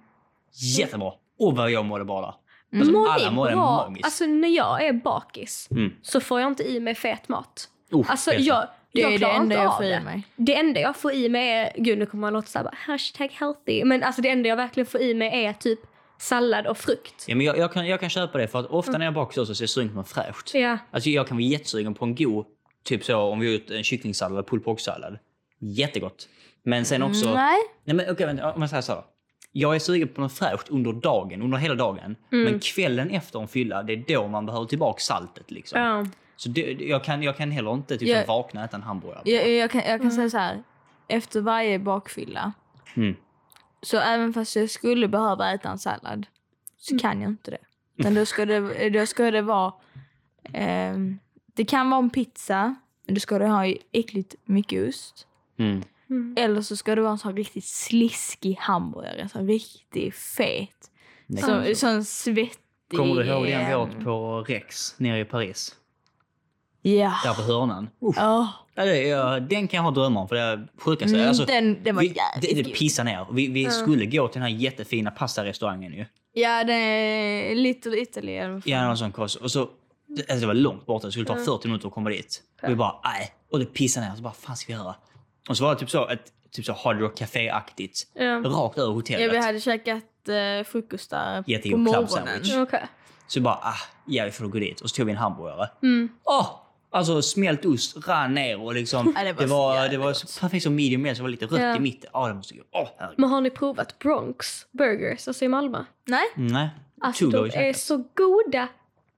Jättebra. Och vad jag mådde bra. Mm. Alltså, Mår alla mådde bra? magiskt. Alltså när jag är bakis Mm. så får jag inte i mig fet mat. Oh, Alltså jag, Det jag är det enda jag får i mig. Det enda jag får i mig är, gud nu kommer man låta såhär hashtag healthy. Men alltså det enda jag verkligen får i mig är typ sallad och frukt. Ja, men jag, jag, kan, jag kan köpa det för att ofta när jag bakar så, ser jag sugen på fräscht. Ja. Alltså jag kan vara jättesugen på en god, typ så om vi har gjort en kycklingsallad eller pulled pork-sallad. Jättegott. Men sen också... Mm, Nej. Nej men okej, vänta, om jag säger så. då. Jag är sugen på något fräscht under dagen, under hela dagen. Men kvällen efter en fylla, det är då man behöver tillbaka saltet liksom. ja. Så det, jag, kan, jag kan heller inte typ, Jag- vakna och äta en hamburgare. Jag, jag kan, jag kan säga så här. Efter varje bakfylla. Mm. Så även fast jag skulle behöva äta en sallad. Så kan jag inte det. Utan då ska det, då ska det vara... ehm, det kan vara en pizza. Men då ska det ha äckligt mycket ost. Mm. Eller så ska det vara en sån riktigt sliskig hamburgare. Så riktigt fet. Nej, Så, så. sån svettig... Kommer du ihåg den vi ehm, åt på Rex nere i Paris? Ja. Där på hörnan. Uff. Ja, det, ja, den kan jag ha drömmar om för det är sjukaste. mm, Alltså, den, den var vi, jävligt det, det pissar ner. Vi, vi skulle gå till den här jättefina pastarestaurangen ju. Ja, den är Little Italy. Ja, någon sån kost. Och så, det, alltså det var långt borta, det skulle ta 40 minuter att komma dit. Och vi bara, nej. Och det pissade ner. Så bara, fan ska vi göra? Och så var det typ så, ett typ så Hard Rock Café-aktigt. Ja. Rakt över Ja, hotellet. vi hade käkat eh, frukost där på Jättegod club morgonen. sandwich. Okej. Så vi bara, ah, ja vi får gå dit. Och så tog vi en hamburgare. Mm. Åh! Alltså smält ost rann ner och liksom, Ja, det det var var, så det var, så perfekt som medium med så det var lite rött Ja. i mitten. Ja, det måste gå. Åh, herregud. Men har ni provat Bronx Burgers, alltså i Malmö? Nej? Nej. Alltså Tugo har de vi är käkat. så goda.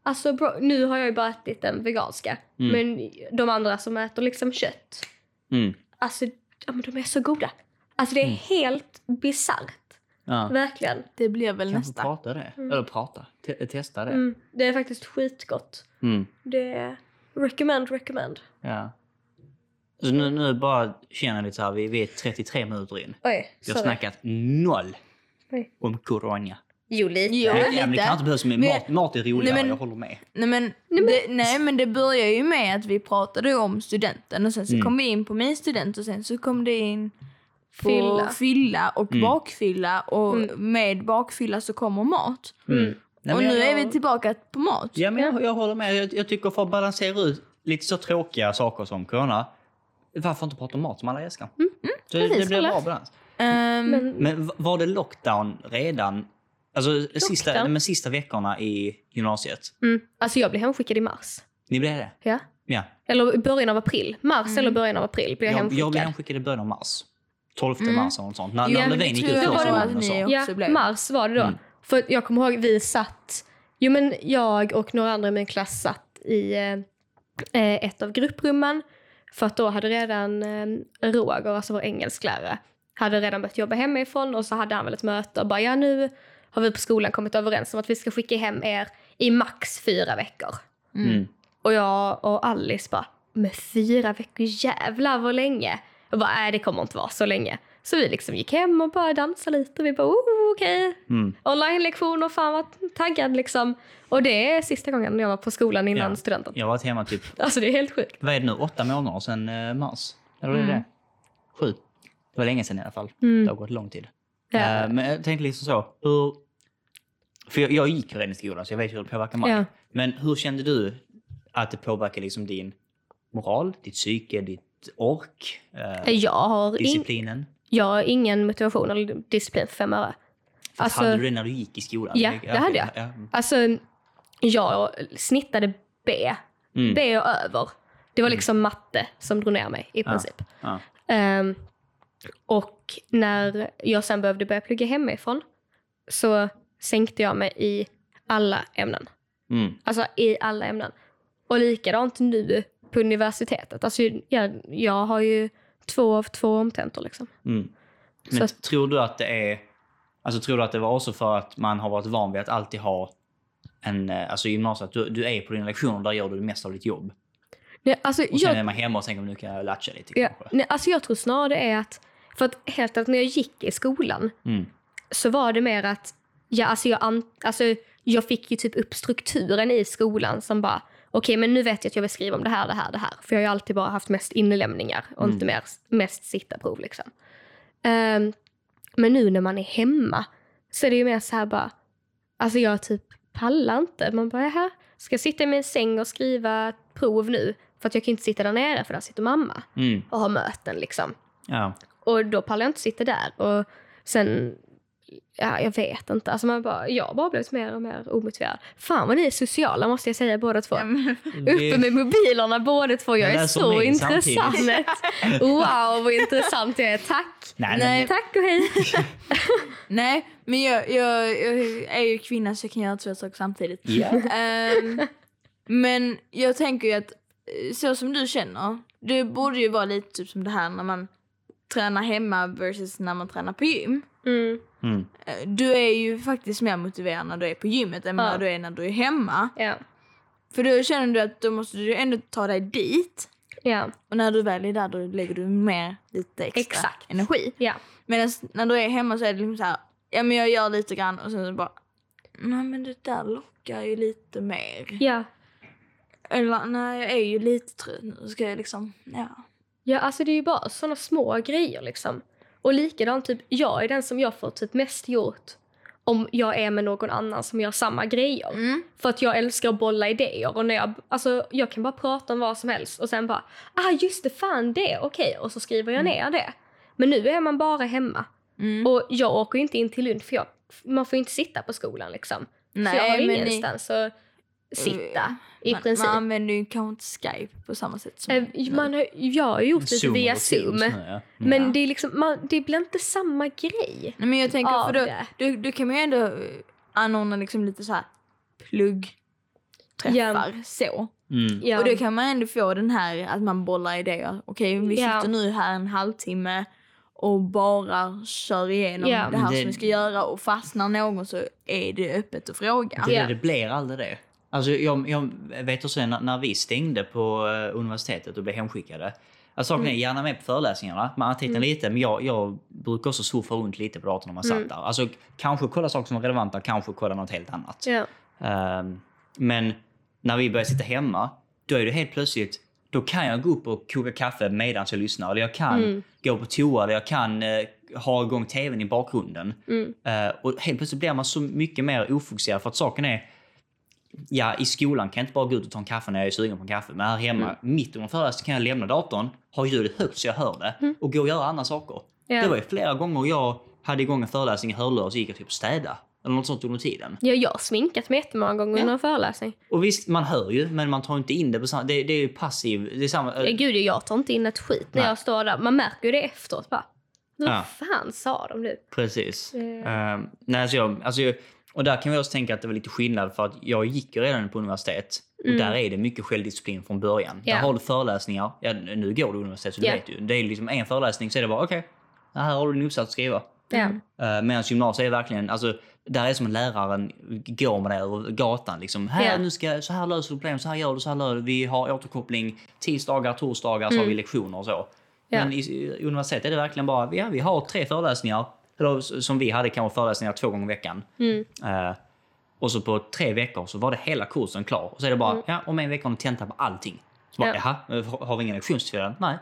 Alltså bro, nu har jag ju bara ätit den veganska. Mm. Men de andra som äter liksom kött. Mm. Alltså ja, men de är så goda. Alltså det är helt bisarrt. Ja. Verkligen. Det blir väl Kanske nästa. prata det. Eller prata. Te- testa det. Mm. Det är faktiskt skitgott. Mm. Det är recommend, recommend. Ja. Så nu, nu bara känner jag lite så här, vi, vi är 33 minuter in. Oj, Vi har sorry. snackat noll Oj. om corona. Jo, lite. Jo, Nej, ja, men det kan inte behövas Men- mat. Mat är roligare, Nej, men- jag håller med. Nej men, det, nej men det börjar ju med att vi pratade om studenten och sen så Mm. kom vi in på min student och sen så kom det in på Fylla. fylla, och Mm. bakfylla och Mm. med bakfylla så kommer mat. Mm. Nej, och men nu jag, är vi tillbaka på mat. Ja, men jag, jag håller med. Jag, jag tycker för att balansera ut lite så tråkiga saker som corona, varför inte prata om mat som alla älskar? så det, det precis, blir eller? bra balans. Ehm, Men Men var det lockdown redan? Alltså sista, Lockdown? men sista veckorna i gymnasiet? mm, alltså jag blev hemskickad i mars. Ni blev det? Ja. Ja. Eller i början av april. Mars eller början av april blev jag, Jag, hemskickad. jag blev hemskickad i början av mars. 12 Mm. mars eller något sånt. När, Ja, när det gick ut första var gången Ja, blev. mars var det då. Mm. För jag kommer ihåg vi satt, jo men jag och några andra i min klass satt i eh, eh, ett av grupprummen. För att då hade redan eh, Roger, alltså vår engelsklärare, hade redan börjat jobba hemifrån och så hade han väl ett möte och bara ja nu har vi på skolan kommit överens om att vi ska skicka hem er i max fyra veckor. Mm. Och jag och Alice bara, med fyra veckor, jävlar vad länge. Jag bara, nej det kommer inte vara så länge. Så vi liksom gick hem och bara dansade lite och vi bara, oh, okej. Mm. Online-lektioner, fan vad taggad liksom. Och det är sista gången jag var på skolan innan Ja. studenten. Jag har varit hemma typ, Alltså det är helt sjukt. vad är det nu, åtta månader sedan eh, mars? Eller vad är Mm. det? Sju? Det var länge sedan i alla fall. Mm. Det har gått lång tid. Ja. Eh, men jag tänkte liksom så, hur... För jag, jag gick redan i skolan så jag vet hur det påverkar mig. Ja. Men hur kände du att det påverkar liksom din moral, ditt psyke, ditt ork, eh, Jag har, in, disciplinen? Jag har ingen motivation eller disciplin för fem öre. Alltså- hade du det när du gick i skolan? Ja, det hade jag. Ja. Alltså, jag snittade B. Mm. B och över. Det var liksom matte som drog ner mig i princip. Ja. Ehm, och när jag sen behövde börja plugga hemifrån så sänkte jag mig i alla ämnen. Mm. Alltså i alla ämnen. Och likadant nu på universitetet. Alltså jag, jag har ju två av två omtentor liksom. Mm. Men att- tror du att det är... Alltså tror du att det var också för att man har varit van vid att alltid ha en... eh, Alltså i gymnasiet, du, du är på dina lektioner, där gör du det mesta av ditt jobb. Nej, alltså, Och sen jag, är man hemma och tänker nu kan jag latcha lite ja, kanske. nej, alltså jag tror snarare det är att, för att helt ärligt när jag gick i skolan Mm. så var det mer att ja, alltså jag, alltså jag fick ju typ upp strukturen i skolan som bara okej men nu vet jag att jag vill skriva om det här, det här, det här. För jag har ju alltid bara haft mest inlämningar och inte mer, mest sitta-prov liksom. Ehm, men nu när man är hemma så är det ju mer så här bara, alltså jag typ pallar inte. Man bara, här ska jag sitta i min säng och skriva prov nu? För att jag kan inte sitta där nere för där sitter mamma Mm. och har möten liksom. Ja. Och då pallar jag inte sitta där. Och sen, ja jag vet inte. Alltså man bara, jag har bara blivit mer och mer omotiverad. Fan vad ni är sociala måste jag säga båda två. Men- Uppe med mobilerna båda två. Jag är läser så intressant. wow vad intressant jag är. Tack. Nej, Nej. men, Tack och hej. Nej, men jag, jag, jag är ju kvinna så jag kan göra två saker samtidigt. ja. Ehm, men jag tänker ju att eh, så som du känner, det borde ju vara lite typ som det här när man tränar hemma versus när man tränar på gym. Mm. Mm. Eh, Du är ju faktiskt mer motiverad när du är på gymmet än Ja. när du är när du är hemma. Ja. För då känner du att då måste du ändå ta dig dit. Ja. Och när du väl är där då lägger du mer lite extra Exakt. energi. Ja. Medan när du är hemma så är det liksom så här, ja men jag gör lite grann och sen så bara, nej men det där lockar ju lite mer. Ja. Eller nej jag är ju lite trött nu, ska jag liksom, ja. Ja, alltså det är ju bara sådana små grejer liksom. Och likadant, typ, jag är den som jag får typ mest gjort om jag är med någon annan som gör samma grejer. Mm. För att jag älskar att bolla idéer och när jag, alltså jag kan bara prata om vad som helst och sen bara, ah just det, fan det, okej, och så skriver jag ner det. Men nu är man bara hemma. Mm. Och jag åker ju inte in till Lund för jag, man får ju inte sitta på skolan liksom. så jag har ni- ingenstans att sitta i man, princip. Man använder ju kanske inte Skype på samma sätt som Eh, nu. man har, jag har gjort Zoom via Zoom. Nu, ja. Men Ja. det, är liksom, man, det blir inte samma grej. Nej, men jag tänker, för då, det. då, då kan man ju ändå eh, anordna liksom lite så här pluggträffar Ja. så. Mm. Ja. Och då kan man ändå få den här att man bollar idéer. Okej, vi Ja. sitter nu här en halvtimme och bara kör igenom Ja. det här det- som vi ska göra och fastnar någon så är det öppet att fråga. Det, Ja. det blir aldrig det. Alltså jag, jag vet också när, när vi stängde på eh, universitetet och blev hemskickade. Alltså saken Mm. är gärna med på föreläsningarna, man har tittat lite, men jag, jag brukar också surfa runt lite på datorn när man Mm. satt där. Alltså kanske kolla saker som var relevanta, kanske kolla något helt annat. Ja. Ehm, men när vi börjar sitta hemma, då är det helt plötsligt, då kan jag gå upp och koka kaffe medan jag lyssnar. Eller jag kan Mm. gå på toa, eller jag kan eh, ha igång tvn i bakgrunden. Mm. Eh, och helt plötsligt blir man så mycket mer ofokuserad för att saken är Ja, i skolan kan jag inte bara gå ut och ta en kaffe när jag är sugen på en kaffe. Men här hemma, Mm. mitt under föreläsningen kan jag lämna datorn, ha ljudet högt så jag hör det och gå och göra andra saker. Ja. Det var ju flera gånger jag hade igång en föreläsning i hörlurar och så gick jag typ städa. Eller något sånt under tiden. Ja, jag har sminkat mig jättemånga gånger Ja. under en föreläsning. Och visst, man hör ju, men man tar inte in det på samma... Det, det är ju passiv... Det är samma... Ja, gud, jag tar inte in ett skit när Nej. jag står där. Man märker ju det efteråt. Bara, Vad Ja. fan sa de nu? Precis. Eh. Ehm, nej, alltså jag, alltså jag, och där kan vi också tänka att det var lite skillnad för att jag gick ju redan på universitet och Mm. där är det mycket självdisciplin från början. Ja. Där har du föreläsningar. Ja, nu går du universitet så du Ja. vet ju. Det är liksom en föreläsning så är det bara okej, här har du en uppsats att skriva. Uh, Medan gymnasiet är verkligen, alltså, där är som en läraren går med dig över gatan. Liksom, här, Ja. nu ska, så här löser du problem, så här gör du, så här löser du. Vi har återkoppling tisdagar, torsdagar, så har vi lektioner och så. Mm. Men i, i universitet är det verkligen bara, ja, vi har tre föreläsningar. Eller som vi hade kanske föreläsningar två gånger i veckan. Mm. Eh, och så på tre veckor så var det hela kursen klar. Och så är det bara, ja, om en vecka har ni tenta på allting. Så bara, Mm. Ja. jaha, eh, har vi ingen lektionstid? Nej.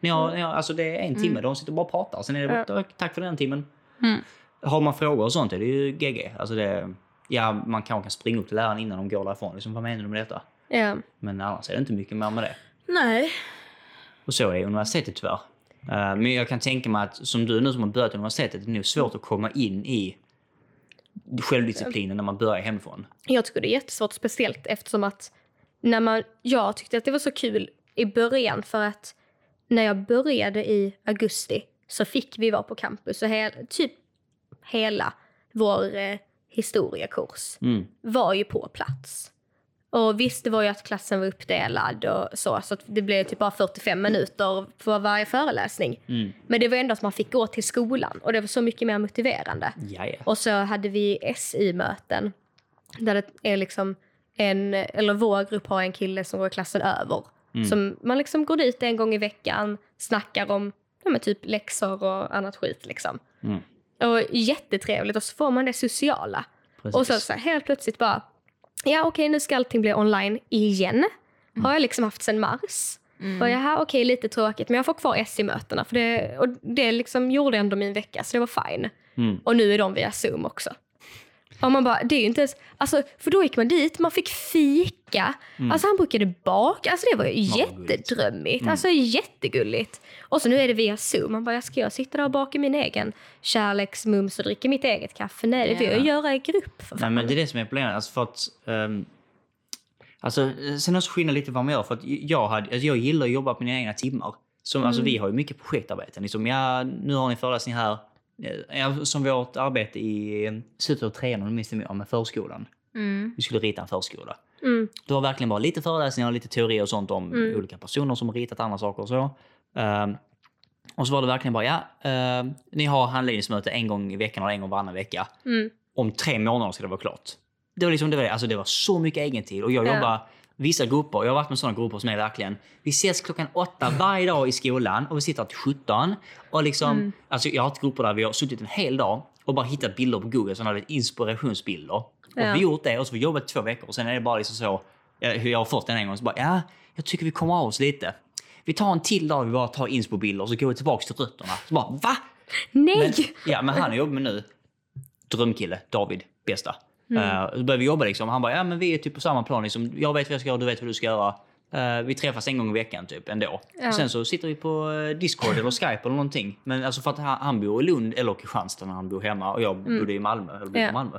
Ni har, ni har, alltså det är en timme, de sitter bara och pratar. Sen är det, Ja. tack för den timmen. Mm. Har man frågor och sånt är det ju GG. Alltså det, ja, man kanske kan springa upp till läraren innan de går därifrån. Liksom, vad menar du med detta? Ja. Men annars är det inte mycket mer med det. Nej. Och så är universitetet tyvärr. Eh, men jag kan tänka mig att som du nu som har börjat universitetet, det är nog svårt att komma in i självdisciplinen när man börjar hemifrån. Jag tycker det är jättesvårt, speciellt eftersom att när man, jag tyckte att det var så kul i början för att när jag började i augusti så fick vi vara på campus och hel, typ hela vår eh, historiekurs Mm. var ju på plats. Och visst, det var ju att klassen var uppdelad och så, så det blev typ bara 45 minuter för varje föreläsning. Mm. Men det var ändå att man fick gå till skolan och det var så mycket mer motiverande. Ja, ja. Och så hade vi SI-möten där det är liksom en, eller vår grupp har en kille som går klassen över. Som man liksom går dit en gång i veckan, snackar om ja, typ läxor och annat skit liksom. Mm. Och jättetrevligt och så får man det sociala. Och så, så här, helt plötsligt bara, ja okej nu ska allting bli online igen. Har jag liksom haft sedan mars. Och jaha okej lite tråkigt men jag får kvar SI-mötena för det, och det liksom gjorde ändå min vecka så det var fine. Mm. Och nu är de via zoom också. Och man bara, det är ju inte ens, alltså, för då gick man dit, man fick fika, alltså han brukade baka, alltså det var ju gulligt. jättedrömmigt, alltså jättegulligt. Och så nu är det via zoom, man bara, jag ska jag sitta där och baka min egen kärleksmums och dricka mitt eget kaffe? Nej, det vill jag Ja. göra i grupp för Nej, men det är det som är problemet. Alltså för att, ehm, alltså, sen också skillnad lite vad man gör. För att jag, hade, alltså jag gillar att jobba på mina egna timmar. Som, alltså, vi har ju mycket projektarbeten. Liksom, ja, nu har ni föreläsning här. Eh, som vårt arbete i slutet av trean, om du minns det med förskolan. Mm. Vi skulle rita en förskola. Mm. Det var verkligen bara lite föreläsningar och lite teori och sånt om Mm. olika personer som har ritat andra saker och så. Ehm, och så var det verkligen bara, ja, ehm, ni har handledningsmöte en gång i veckan eller en gång varannan vecka. Mm. Om tre månader ska det vara klart. Det var liksom det var. Alltså det var så mycket egentid och jag Ja. jobbar vissa grupper. Jag har varit med sådana grupper som är verkligen, vi ses klockan åtta varje dag i skolan och vi sitter till 17. Och liksom, Mm. alltså jag har haft grupper där vi har suttit en hel dag och bara hittat bilder på Google, sådana inspirationsbilder. Och Ja. vi gjort det och så har vi jobbat två veckor och sen är det bara liksom så, jag har fått den en gång, så bara ja, jag tycker vi kommer av oss lite. Vi tar en till dag vi bara tar inspo-bilder och så går vi tillbaka till rötterna. Så bara va? Nej! Men, ja, men han jag jobbar med nu, drömkille, David, bästa. Mm. Så började vi jobba liksom. Han bara, ja men vi är typ på samma plan. Liksom. Jag vet vad jag ska göra, du vet vad du ska göra. Eh, vi träffas en gång i veckan typ ändå. Ja. Sen så sitter vi på eh, Discord eller Skype eller någonting. Men alltså för att han, han bor i Lund eller Kristianstad när han bor hemma och jag bodde i Malmö. Eller bodde Mm. Ja. Malmö.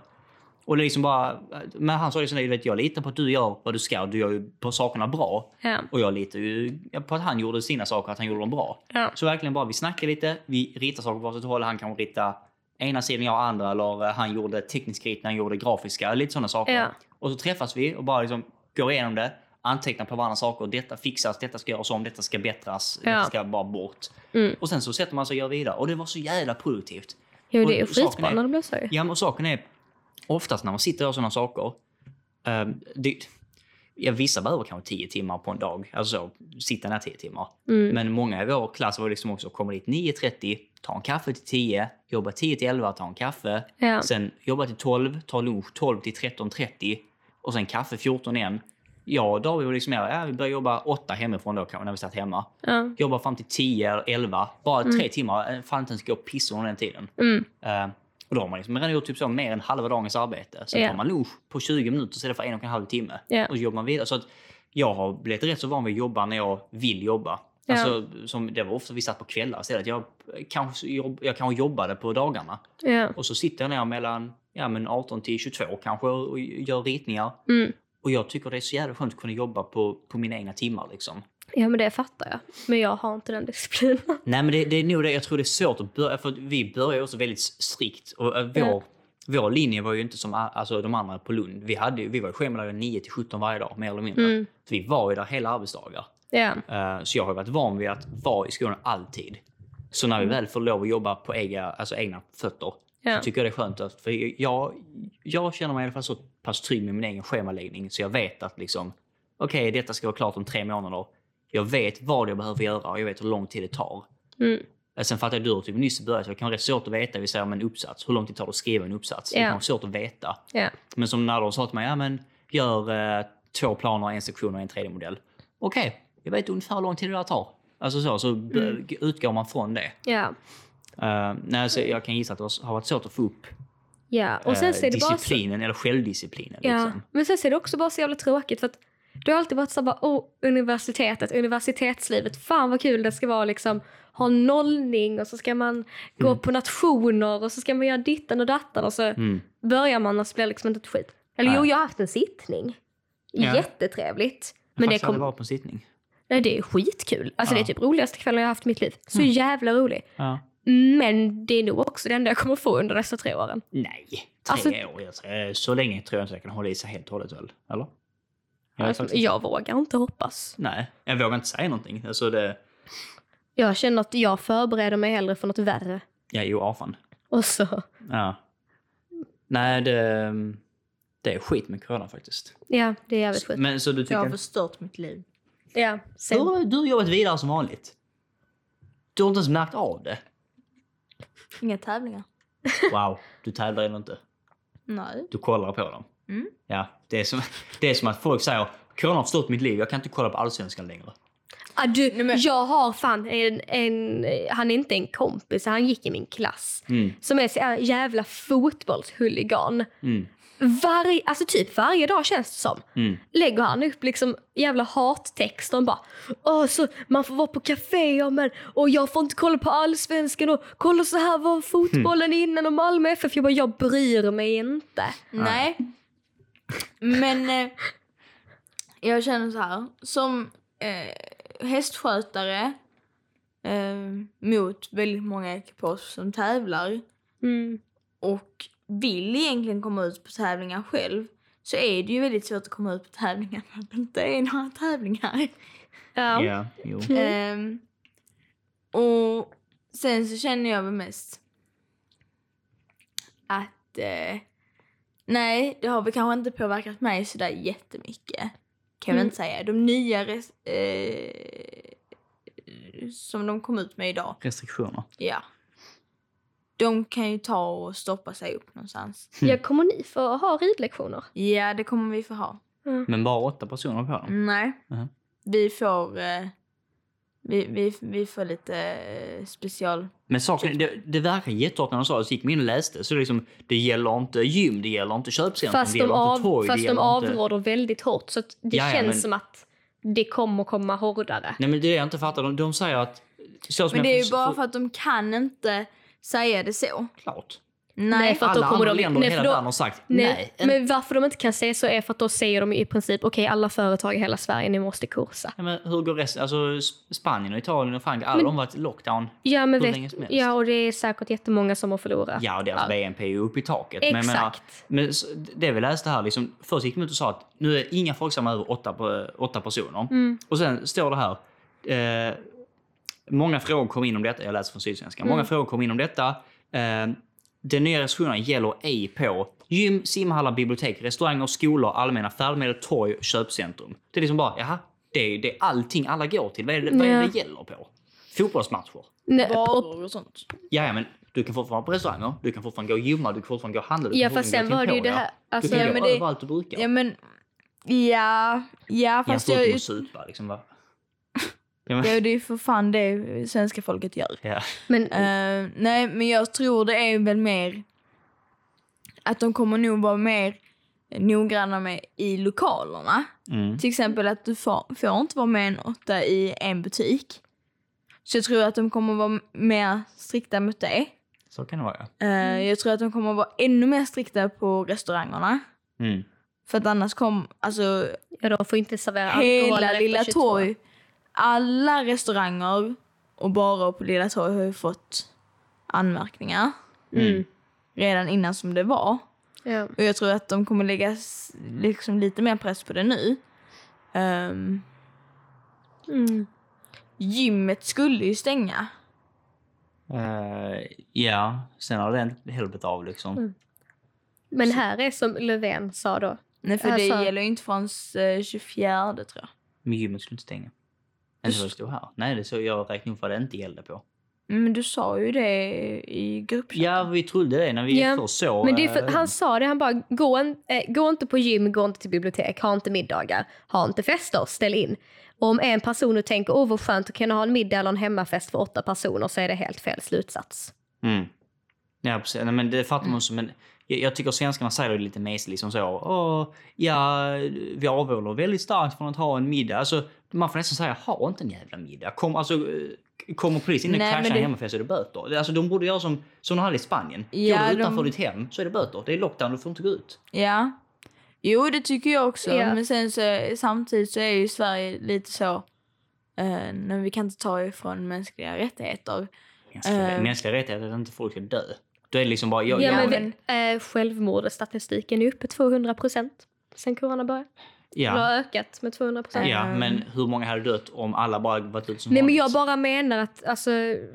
Och det liksom bara, men han sa liksom, du vet, jag litar på att du gör vad du ska. Du gör ju på sakerna bra. Ja. Och jag litar ju på att han gjorde sina saker, att han gjorde dem bra. Ja. Så verkligen bara, vi snackar lite, vi ritar saker på varsitt håll. Han kan rita ena sidan, jag andra. Eller eh, han gjorde teknisk ritning, han gjorde grafiska. Lite sådana saker. Ja. Och så träffas vi och bara liksom går igenom det. Antecknar på varandra saker. Detta fixas, detta ska göras om, detta ska bättras, Ja. detta ska bara bort. Mm. Och sen så sätter man sig och gör vidare. Och det var så jävla produktivt. Jo, det är Och skitbra är- när det blir så. Ja, men saken är oftast när man sitter och gör sådana saker. Um, det, ja, vissa behöver kanske 10 timmar på en dag. Alltså så, sitta ner 10 timmar. Mm. Men många i vår klass var liksom också komma dit 9.30, ta en kaffe till 10, jobba 10 till 11, ta en kaffe. Ja. Sen jobba till 12, ta lunch 12 till 13.30 och sen kaffe 14 igen. Jag och David var liksom mer, ja, vi började jobba 8 hemifrån då kanske när vi satt hemma. Ja. Jobba fram till 10 eller 11, bara tre timmar. eh, Fan inte ens gå och pissa under den tiden. Mm. Eh, och då har man liksom redan gjort typ så mer än halva dagens arbete. Sen Ja. tar man lunch på 20 minuter istället för en och en halv timme. Ja. Och så jobbar man vidare. Så att jag har blivit rätt så van vid att jobba när jag vill jobba. Ja. Alltså, som, det var ofta vi satt på kvällar istället. Jag kanske, jobb, jag kanske jobbade på dagarna. Ja. Och så sitter jag ner mellan ja, men 18 till 22 kanske och gör ritningar. Mm. Och jag tycker det är så jävla skönt att kunna jobba på, på mina egna timmar. Liksom. Ja, men det fattar jag. Men jag har inte den disciplinen. Nej men det, det är nog det, jag tror det är svårt att börja, för vi börjar också väldigt strikt. Och äh, vår, Ja. vår linje var ju inte som alltså, de andra på Lund. Vi, hade, vi var ju schemalagda 9 till 17 varje dag, mer eller mindre. Mm. Så vi var ju där hela arbetsdagar. Ja. Eh, så jag har varit van vid att vara i skolan alltid. Så när vi väl får lov att jobba på egna, alltså egna fötter Ja. så tycker jag det är skönt. Att, för jag, jag känner mig i alla fall så pass trygg med min egen schemaläggning så jag vet att liksom, okej, detta ska vara klart om tre månader. Jag vet vad jag behöver göra och jag vet hur lång tid det tar. Mm. Eh, Sen fattar jag du har typ nyss börjat så det kan vara rätt svårt att veta, vi säger om en uppsats, hur lång tid tar det att skriva en uppsats? Det Ja. kan vara svårt att veta. Ja. Men som när de sa till mig, ja men gör eh, två planer, en sektion och en 3D-modell. Okej, jag vet ungefär hur lång tid det där tar. Alltså så, så Mm. utgår man från det. Ja. Uh, nej, så jag kan gissa att det har varit svårt att få upp ja. Och sen eh, så är det bara så, disciplinen eller självdisciplinen. ja. Liksom. Men sen så är det också bara så jävla tråkigt för att det har alltid varit så bara, oh, universitetet, universitetslivet, fan vad kul det ska vara liksom ha nollning och så ska man gå Mm. på nationer och så ska man göra ditten och datten och så Mm. börjar man och så blir det liksom inte ett skit. Eller jo, Nej. jag har haft en sittning. Ja. Jättetrevligt. Men Men det, kom, varit på en sittning. nej, det är skitkul. Alltså Ja. det är typ roligaste kvällen jag har haft i mitt liv. Så Mm. jävla rolig. Ja. Men det är nog också det enda jag kommer få under nästa tre åren. Nej, tre Alltså- år. Jag så länge tror jag inte jag kan hålla i sig helt och hållet väl? Eller? Jag, jag vågar inte hoppas. Nej, jag vågar inte säga någonting. Alltså det... Jag känner att jag förbereder mig hellre för något värre. Ja, jo, afan. Och så, Ja. Nej, det, det är skit med corona faktiskt. ja, det är jävligt skit. Men så du Jag tycker... har förstört mitt liv. Ja, Du sen, har, du har jobbat vidare som vanligt. Du har inte ens märkt av det. Inga tävlingar. Wow, du tävlar ändå inte. Nej. Du kollar på dem. Mm. Ja, det är, som, det är som att folk säger corona har förstört mitt liv, jag kan inte kolla på allsvenskan längre. ah, du, Nej, men- jag har fan en, en, han är inte en kompis, han gick i min klass. Mm, Som är så jävla fotbollshuligan. mm, Varje, alltså typ varje dag känns det som. mm. Lägger han upp liksom jävla hattexter och bara Åh, så man får vara på kaféer men och jag får inte kolla på allsvenskan och kolla så här var fotbollen innan och Malmö FF. Jag bara, jag bryr mig inte. Nej. Men eh, jag känner så här. Som eh, hästskötare eh, mot väldigt många ekipage som tävlar Mm. och vill egentligen komma ut på tävlingar själv så är det ju väldigt svårt att komma ut på tävlingar när det inte är några tävlingar. Ja. Ja, jo. Mm. Ehm, och sen så känner jag väl mest att eh, nej, det har väl kanske inte påverkat mig sådär jättemycket. Kan jag Mm. inte säga. De nya eh, som de kom ut med idag, Restriktioner. ja. De kan ju ta och stoppa sig upp någonstans. Mm. Ja, kommer ni få ha ridlektioner? Ja, det kommer vi få ha. Men bara åtta personer på dem? Nej. Mhm. Vi får eh, vi, vi, vi får lite eh, special... Men saken, det, det verkar jättehårt när de sa det, så gick man in och läste. Så det, är liksom, det gäller inte gym, det gäller inte köpcentrum, Fast det de, gäller av, inte torg, fast de gäller inte... avråder väldigt hårt så att det Ja, ja, känns men- som att det kommer komma hårdare. Nej men det är jag inte fattar. De, de säger att... Men det är ju bara för att de kan inte säga det så. Klart. Nej, för att då Alla kommer andra de- länder i nej, hela för då- världen har sagt Nej, nej. en- men varför de inte kan säga så är för att då säger de i princip okej alla företag i hela Sverige ni måste kursa. Ja, men hur går resten? Alltså Spanien och Italien och Frankrike, alla Men- de har varit lockdown. Ja, men Hur länge vet, som helst. ja och det är säkert jättemånga som har förlorat. Ja, och deras BNP är ju uppe i taket. Men, jag menar, Exakt. men det vi läste här, liksom, först gick de ut och sa att nu är inga folksamma över åtta, åtta personer. Mm. Och sen står det här. Eh, många frågor kom in om detta. Jag läser från Sydsvenskan. Mm. Många frågor kom in om detta. Eh, den nya restriktionerna gäller ej på gym, simhallar, bibliotek, restauranger, skolor, allmänna färdmedel, torg, köpcentrum. Det är liksom bara, jaha, det är, det är allting alla går till. Vad är det, vad är det, gäller på? Fotbollsmatcher. Nej, varor och sånt. Ja, men du kan fortfarande vara på restauranger, du kan fortfarande gå och gymma, du kan fortfarande gå och handla. Du ja fast sen var det ju det här. Alltså, du kan Ja, gå men det- överallt du brukar. Ja men, ja, ja fast förutom jag, att supa liksom. Va? Ja, men, ja, det är ju för fan det svenska folket gör. ja. men Eh, nej, men jag tror det är väl mer att de kommer nog vara mer noggranna med i lokalerna. Mm. Till exempel att du får, får inte vara mer än åtta i en butik. Så jag tror att de kommer vara mer strikta mot det. Så kan det vara. Eh, Jag tror att de kommer vara ännu mer strikta på restaurangerna. Mm. För att annars kommer, alltså ja, de får inte servera alkohol hela Lilla 22. Torg, alla restauranger och barer på Lilla Torg har ju fått anmärkningar Mm. redan innan som det var. Ja. Och jag tror att de kommer lägga liksom lite mer press på det nu. Um, Mm. gymmet skulle ju stänga. Eh, ja, sen har det inte heller blivit av liksom. Mm. Men här är som Löfven sa då. Nej, för Alltså- det gäller ju inte förrän eh, 24 tror jag. Men gymmet skulle inte stänga. Inte så det stod här. Nej, det så jag räknade upp vad det inte gällde på. Men du sa ju det i gruppchatten. Ja, vi trodde det när vi Ja, först såg... Men det är för, eh, han sa det, han bara gå, en, eh, gå inte på gym, gå inte till bibliotek, ha inte middagar, ha inte fester, ställ in. Och om en person nu tänker åh vad skönt att kunna ha en middag eller en hemmafest för åtta personer så är det helt fel slutsats. Mm. Ja, precis. Nej, men det fattar man också. Men jag, jag tycker svenskarna säger det lite mesigt liksom så. Åh, ja, vi avhåller väldigt starkt från att ha en middag. Alltså, man får nästan säga, ha inte en jävla middag. Kom, alltså, eh, kommer polisen in och men en det- hemmafest så är det böter. Alltså, de borde göra som, som de hade i Spanien. Ja, Går du utanför de- ditt hem så är det böter. Det är lockdown, du får inte gå ut. Ja. Jo, det tycker jag också. Ja. Men sen så, samtidigt så är ju Sverige lite så... Eh, när vi kan inte ta ifrån mänskliga rättigheter. Mänskliga, Eh. mänskliga rättigheter är att inte folk ska dö. Då är det liksom bara... Jag, Ja, jag, men, men- men... Eh, självmordsstatistiken är uppe 200 procent sen corona började. Det har ja, ökat med 200 procent. ja, Ehm. men hur många hade dött om alla bara varit ute som Nej men vanligt? jag bara menar att alltså,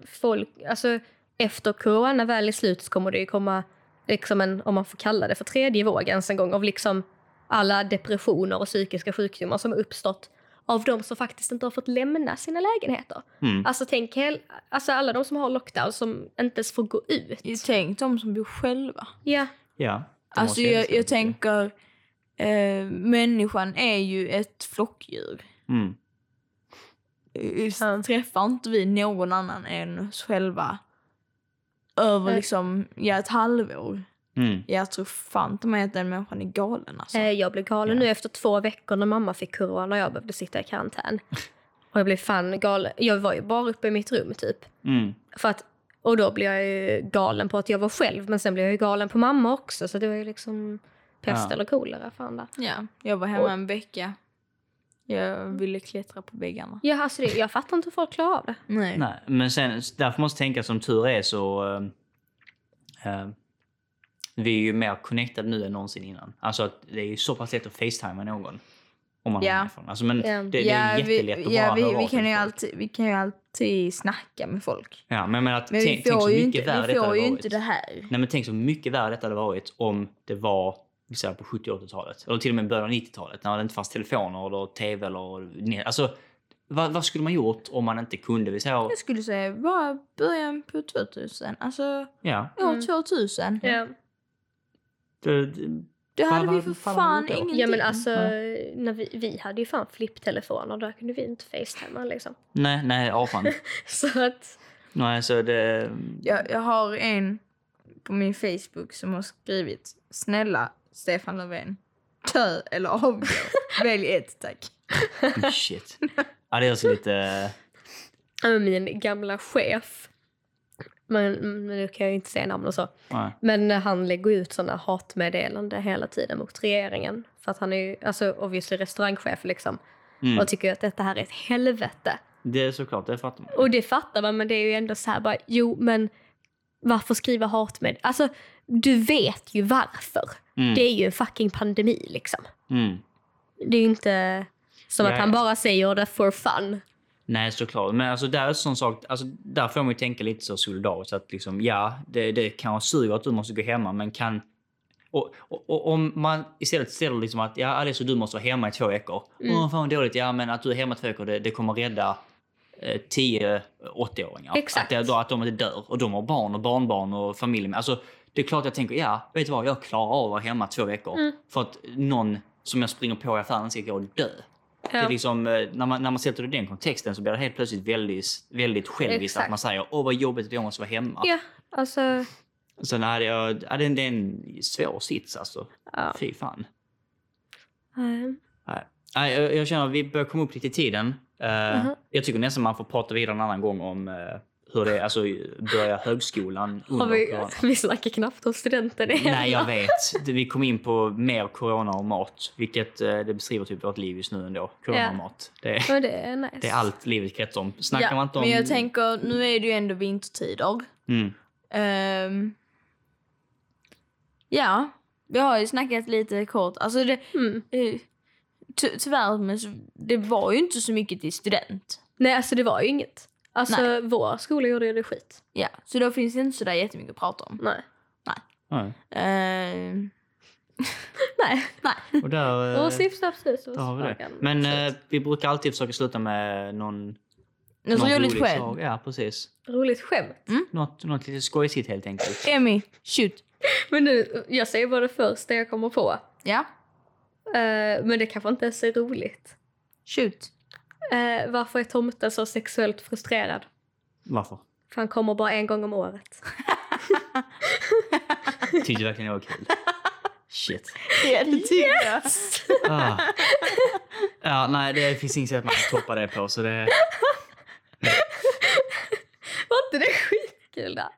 folk, alltså, efter corona väl är slut så kommer det ju komma, liksom en, om man får kalla det för tredje våg ens en gång, av liksom alla depressioner och psykiska sjukdomar som har uppstått av de som faktiskt inte har fått lämna sina lägenheter. Mm. Alltså tänk hel, alltså alla de som har lockdown som inte ens får gå ut. Tänk de som bor själva. Ja, Ja. Alltså jag, jag tänker... Eh, människan är ju ett flockdjur. Mm. Ja. Träffar inte vi någon annan än oss själva över liksom, ja, ett halvår. Mm. Jag tror fan inte med att den människan är galen alltså. eh, jag blev galen Ja. nu efter två veckor när mamma fick corona och jag behövde sitta i karantän. Och jag blev fan galen. Jag var ju bara uppe i mitt rum typ. Mm. För att, och då blev jag ju galen på att jag var själv, men sen blev jag ju galen på mamma också. Så det var ju liksom pest Ja. eller kolera. Fan där. Ja, jag var hemma Och- en vecka. Jag ville klättra på väggarna. Ja, alltså det, jag fattar inte hur folk klarar av det. Nej. Nej, men sen, därför måste jag tänka som tur är så... eh, vi är ju mer connectade nu än någonsin innan. Alltså att det är ju så pass lätt att facetima någon. Om man Ja. har. Alltså, men Ja. det, det är jättelätt att vi, ja, bara vi, höra vi, kan ju alltid, vi kan ju alltid snacka med folk. Ja, men, men att Men tänk, vi tänk får så mycket inte, värre vi får ju inte det här. Nej, men tänk så mycket värre detta hade varit om det var på 70 80-talet. Eller till och med början av 90-talet när det inte fanns telefoner eller tv eller. Alltså, vad, vad skulle man gjort om man inte kunde? Vi säger, Jag skulle säga bara början på 2000. Alltså ja. år Mm. 2000. Ja, Det, det, hade vi för fan fan ingenting. ja men alltså, när vi, vi hade ju fan flipptelefoner. Där kunde vi inte facetima liksom. nej, nej, ja, fan. Så att, nej, så det... Jag, jag har en på min Facebook som har skrivit Snälla Stefan Löfven, dö eller avgå. Välj ett tack. Shit. Ja, det är alltså lite... min gamla chef, men, men nu kan jag inte säga namn och så. Nej. Men han lägger ut sådana hatmeddelanden hela tiden mot regeringen. För att han är ju, alltså obviously restaurangchef liksom. Mm. Och tycker att detta här är ett helvete. Det är såklart, det fattar man. Och det fattar man, men det är ju ändå så här bara, jo men varför skriva hatmed? Alltså, du vet ju varför. Mm. Det är ju en fucking pandemi liksom. Mm. Det är ju inte som Ja, att han bara säger det for fun. Nej, såklart. Men alltså, där är sån sak, alltså, där får man ju tänka lite så solidariskt. Att liksom, ja, det, det kanske suger att du måste gå hemma, men kan... Och, och, och om man istället ställer liksom att ja, Alice, du måste vara hemma i två veckor. Mm. Åh, fan dåligt. Ja, men att du är hemma i två veckor, det, det kommer rädda eh, 10 80-åringar. Exakt. Att, det, att de inte dör. Och de har barn och barnbarn och familj. med. Alltså, det är klart jag tänker, ja, vet du vad, jag klarar av att vara hemma två veckor. Mm. För att någon som jag springer på i affären ska gå och dö. Det är liksom, eh, när, man, när man sätter det i den kontexten så blir det helt plötsligt väldigt, väldigt själviskt att man säger åh vad jobbigt att jag måste vara hemma. Ja, alltså, jag, ja, det, är en- det är en svår sits alltså. ja. Fy fan. Nej. Nej, jag, jag känner att vi börjar komma upp lite i tiden. Eh, Mhm. Jag tycker nästan man får prata vidare en annan gång om eh, hur det är, alltså börja högskolan under vi, corona. vi snackar knappt om studenten igen. Nej, jag vet. Det- Vi kom in på mer corona och mat, vilket eh, det beskriver typ vårt liv just nu ändå. Corona Ja. och mat. Det, Men det är nice. det är allt livet kretsar om. Snackar Ja, man inte om... Men jag tänker, nu är det ju ändå vintertider. Mm. Ehm, ja, vi har ju snackat lite kort. Alltså det, Mm. eh, ty, tyvärr, men det var ju inte så mycket till student. Nej, alltså det var ju inget. Alltså vår skola gjorde ju det skit. Ja, så då finns det inte sådär jättemycket att prata om. Nej. Eh, Nej. nej. Och där, eh, Och snipp, snapp, snus. och där har vi det. Men eh, vi brukar alltid försöka sluta med någon, Något någon roligt rolig skämt. sak. Ja, precis. Roligt skämt. Något, något lite skojsigt helt enkelt. Emmy, shoot. Men nu, jag säger bara det första jag kommer på. Ja, Eh, men det kanske inte ens är roligt. shoot. Eh, varför är tomten så sexuellt frustrerad? Varför? För han kommer bara en gång om året. Tyckte du verkligen det var kul? Shit. Det tycker jag. Ah. Ja, nej, det finns inget sätt man kan toppa det på. Så det, Var inte det skitkul där?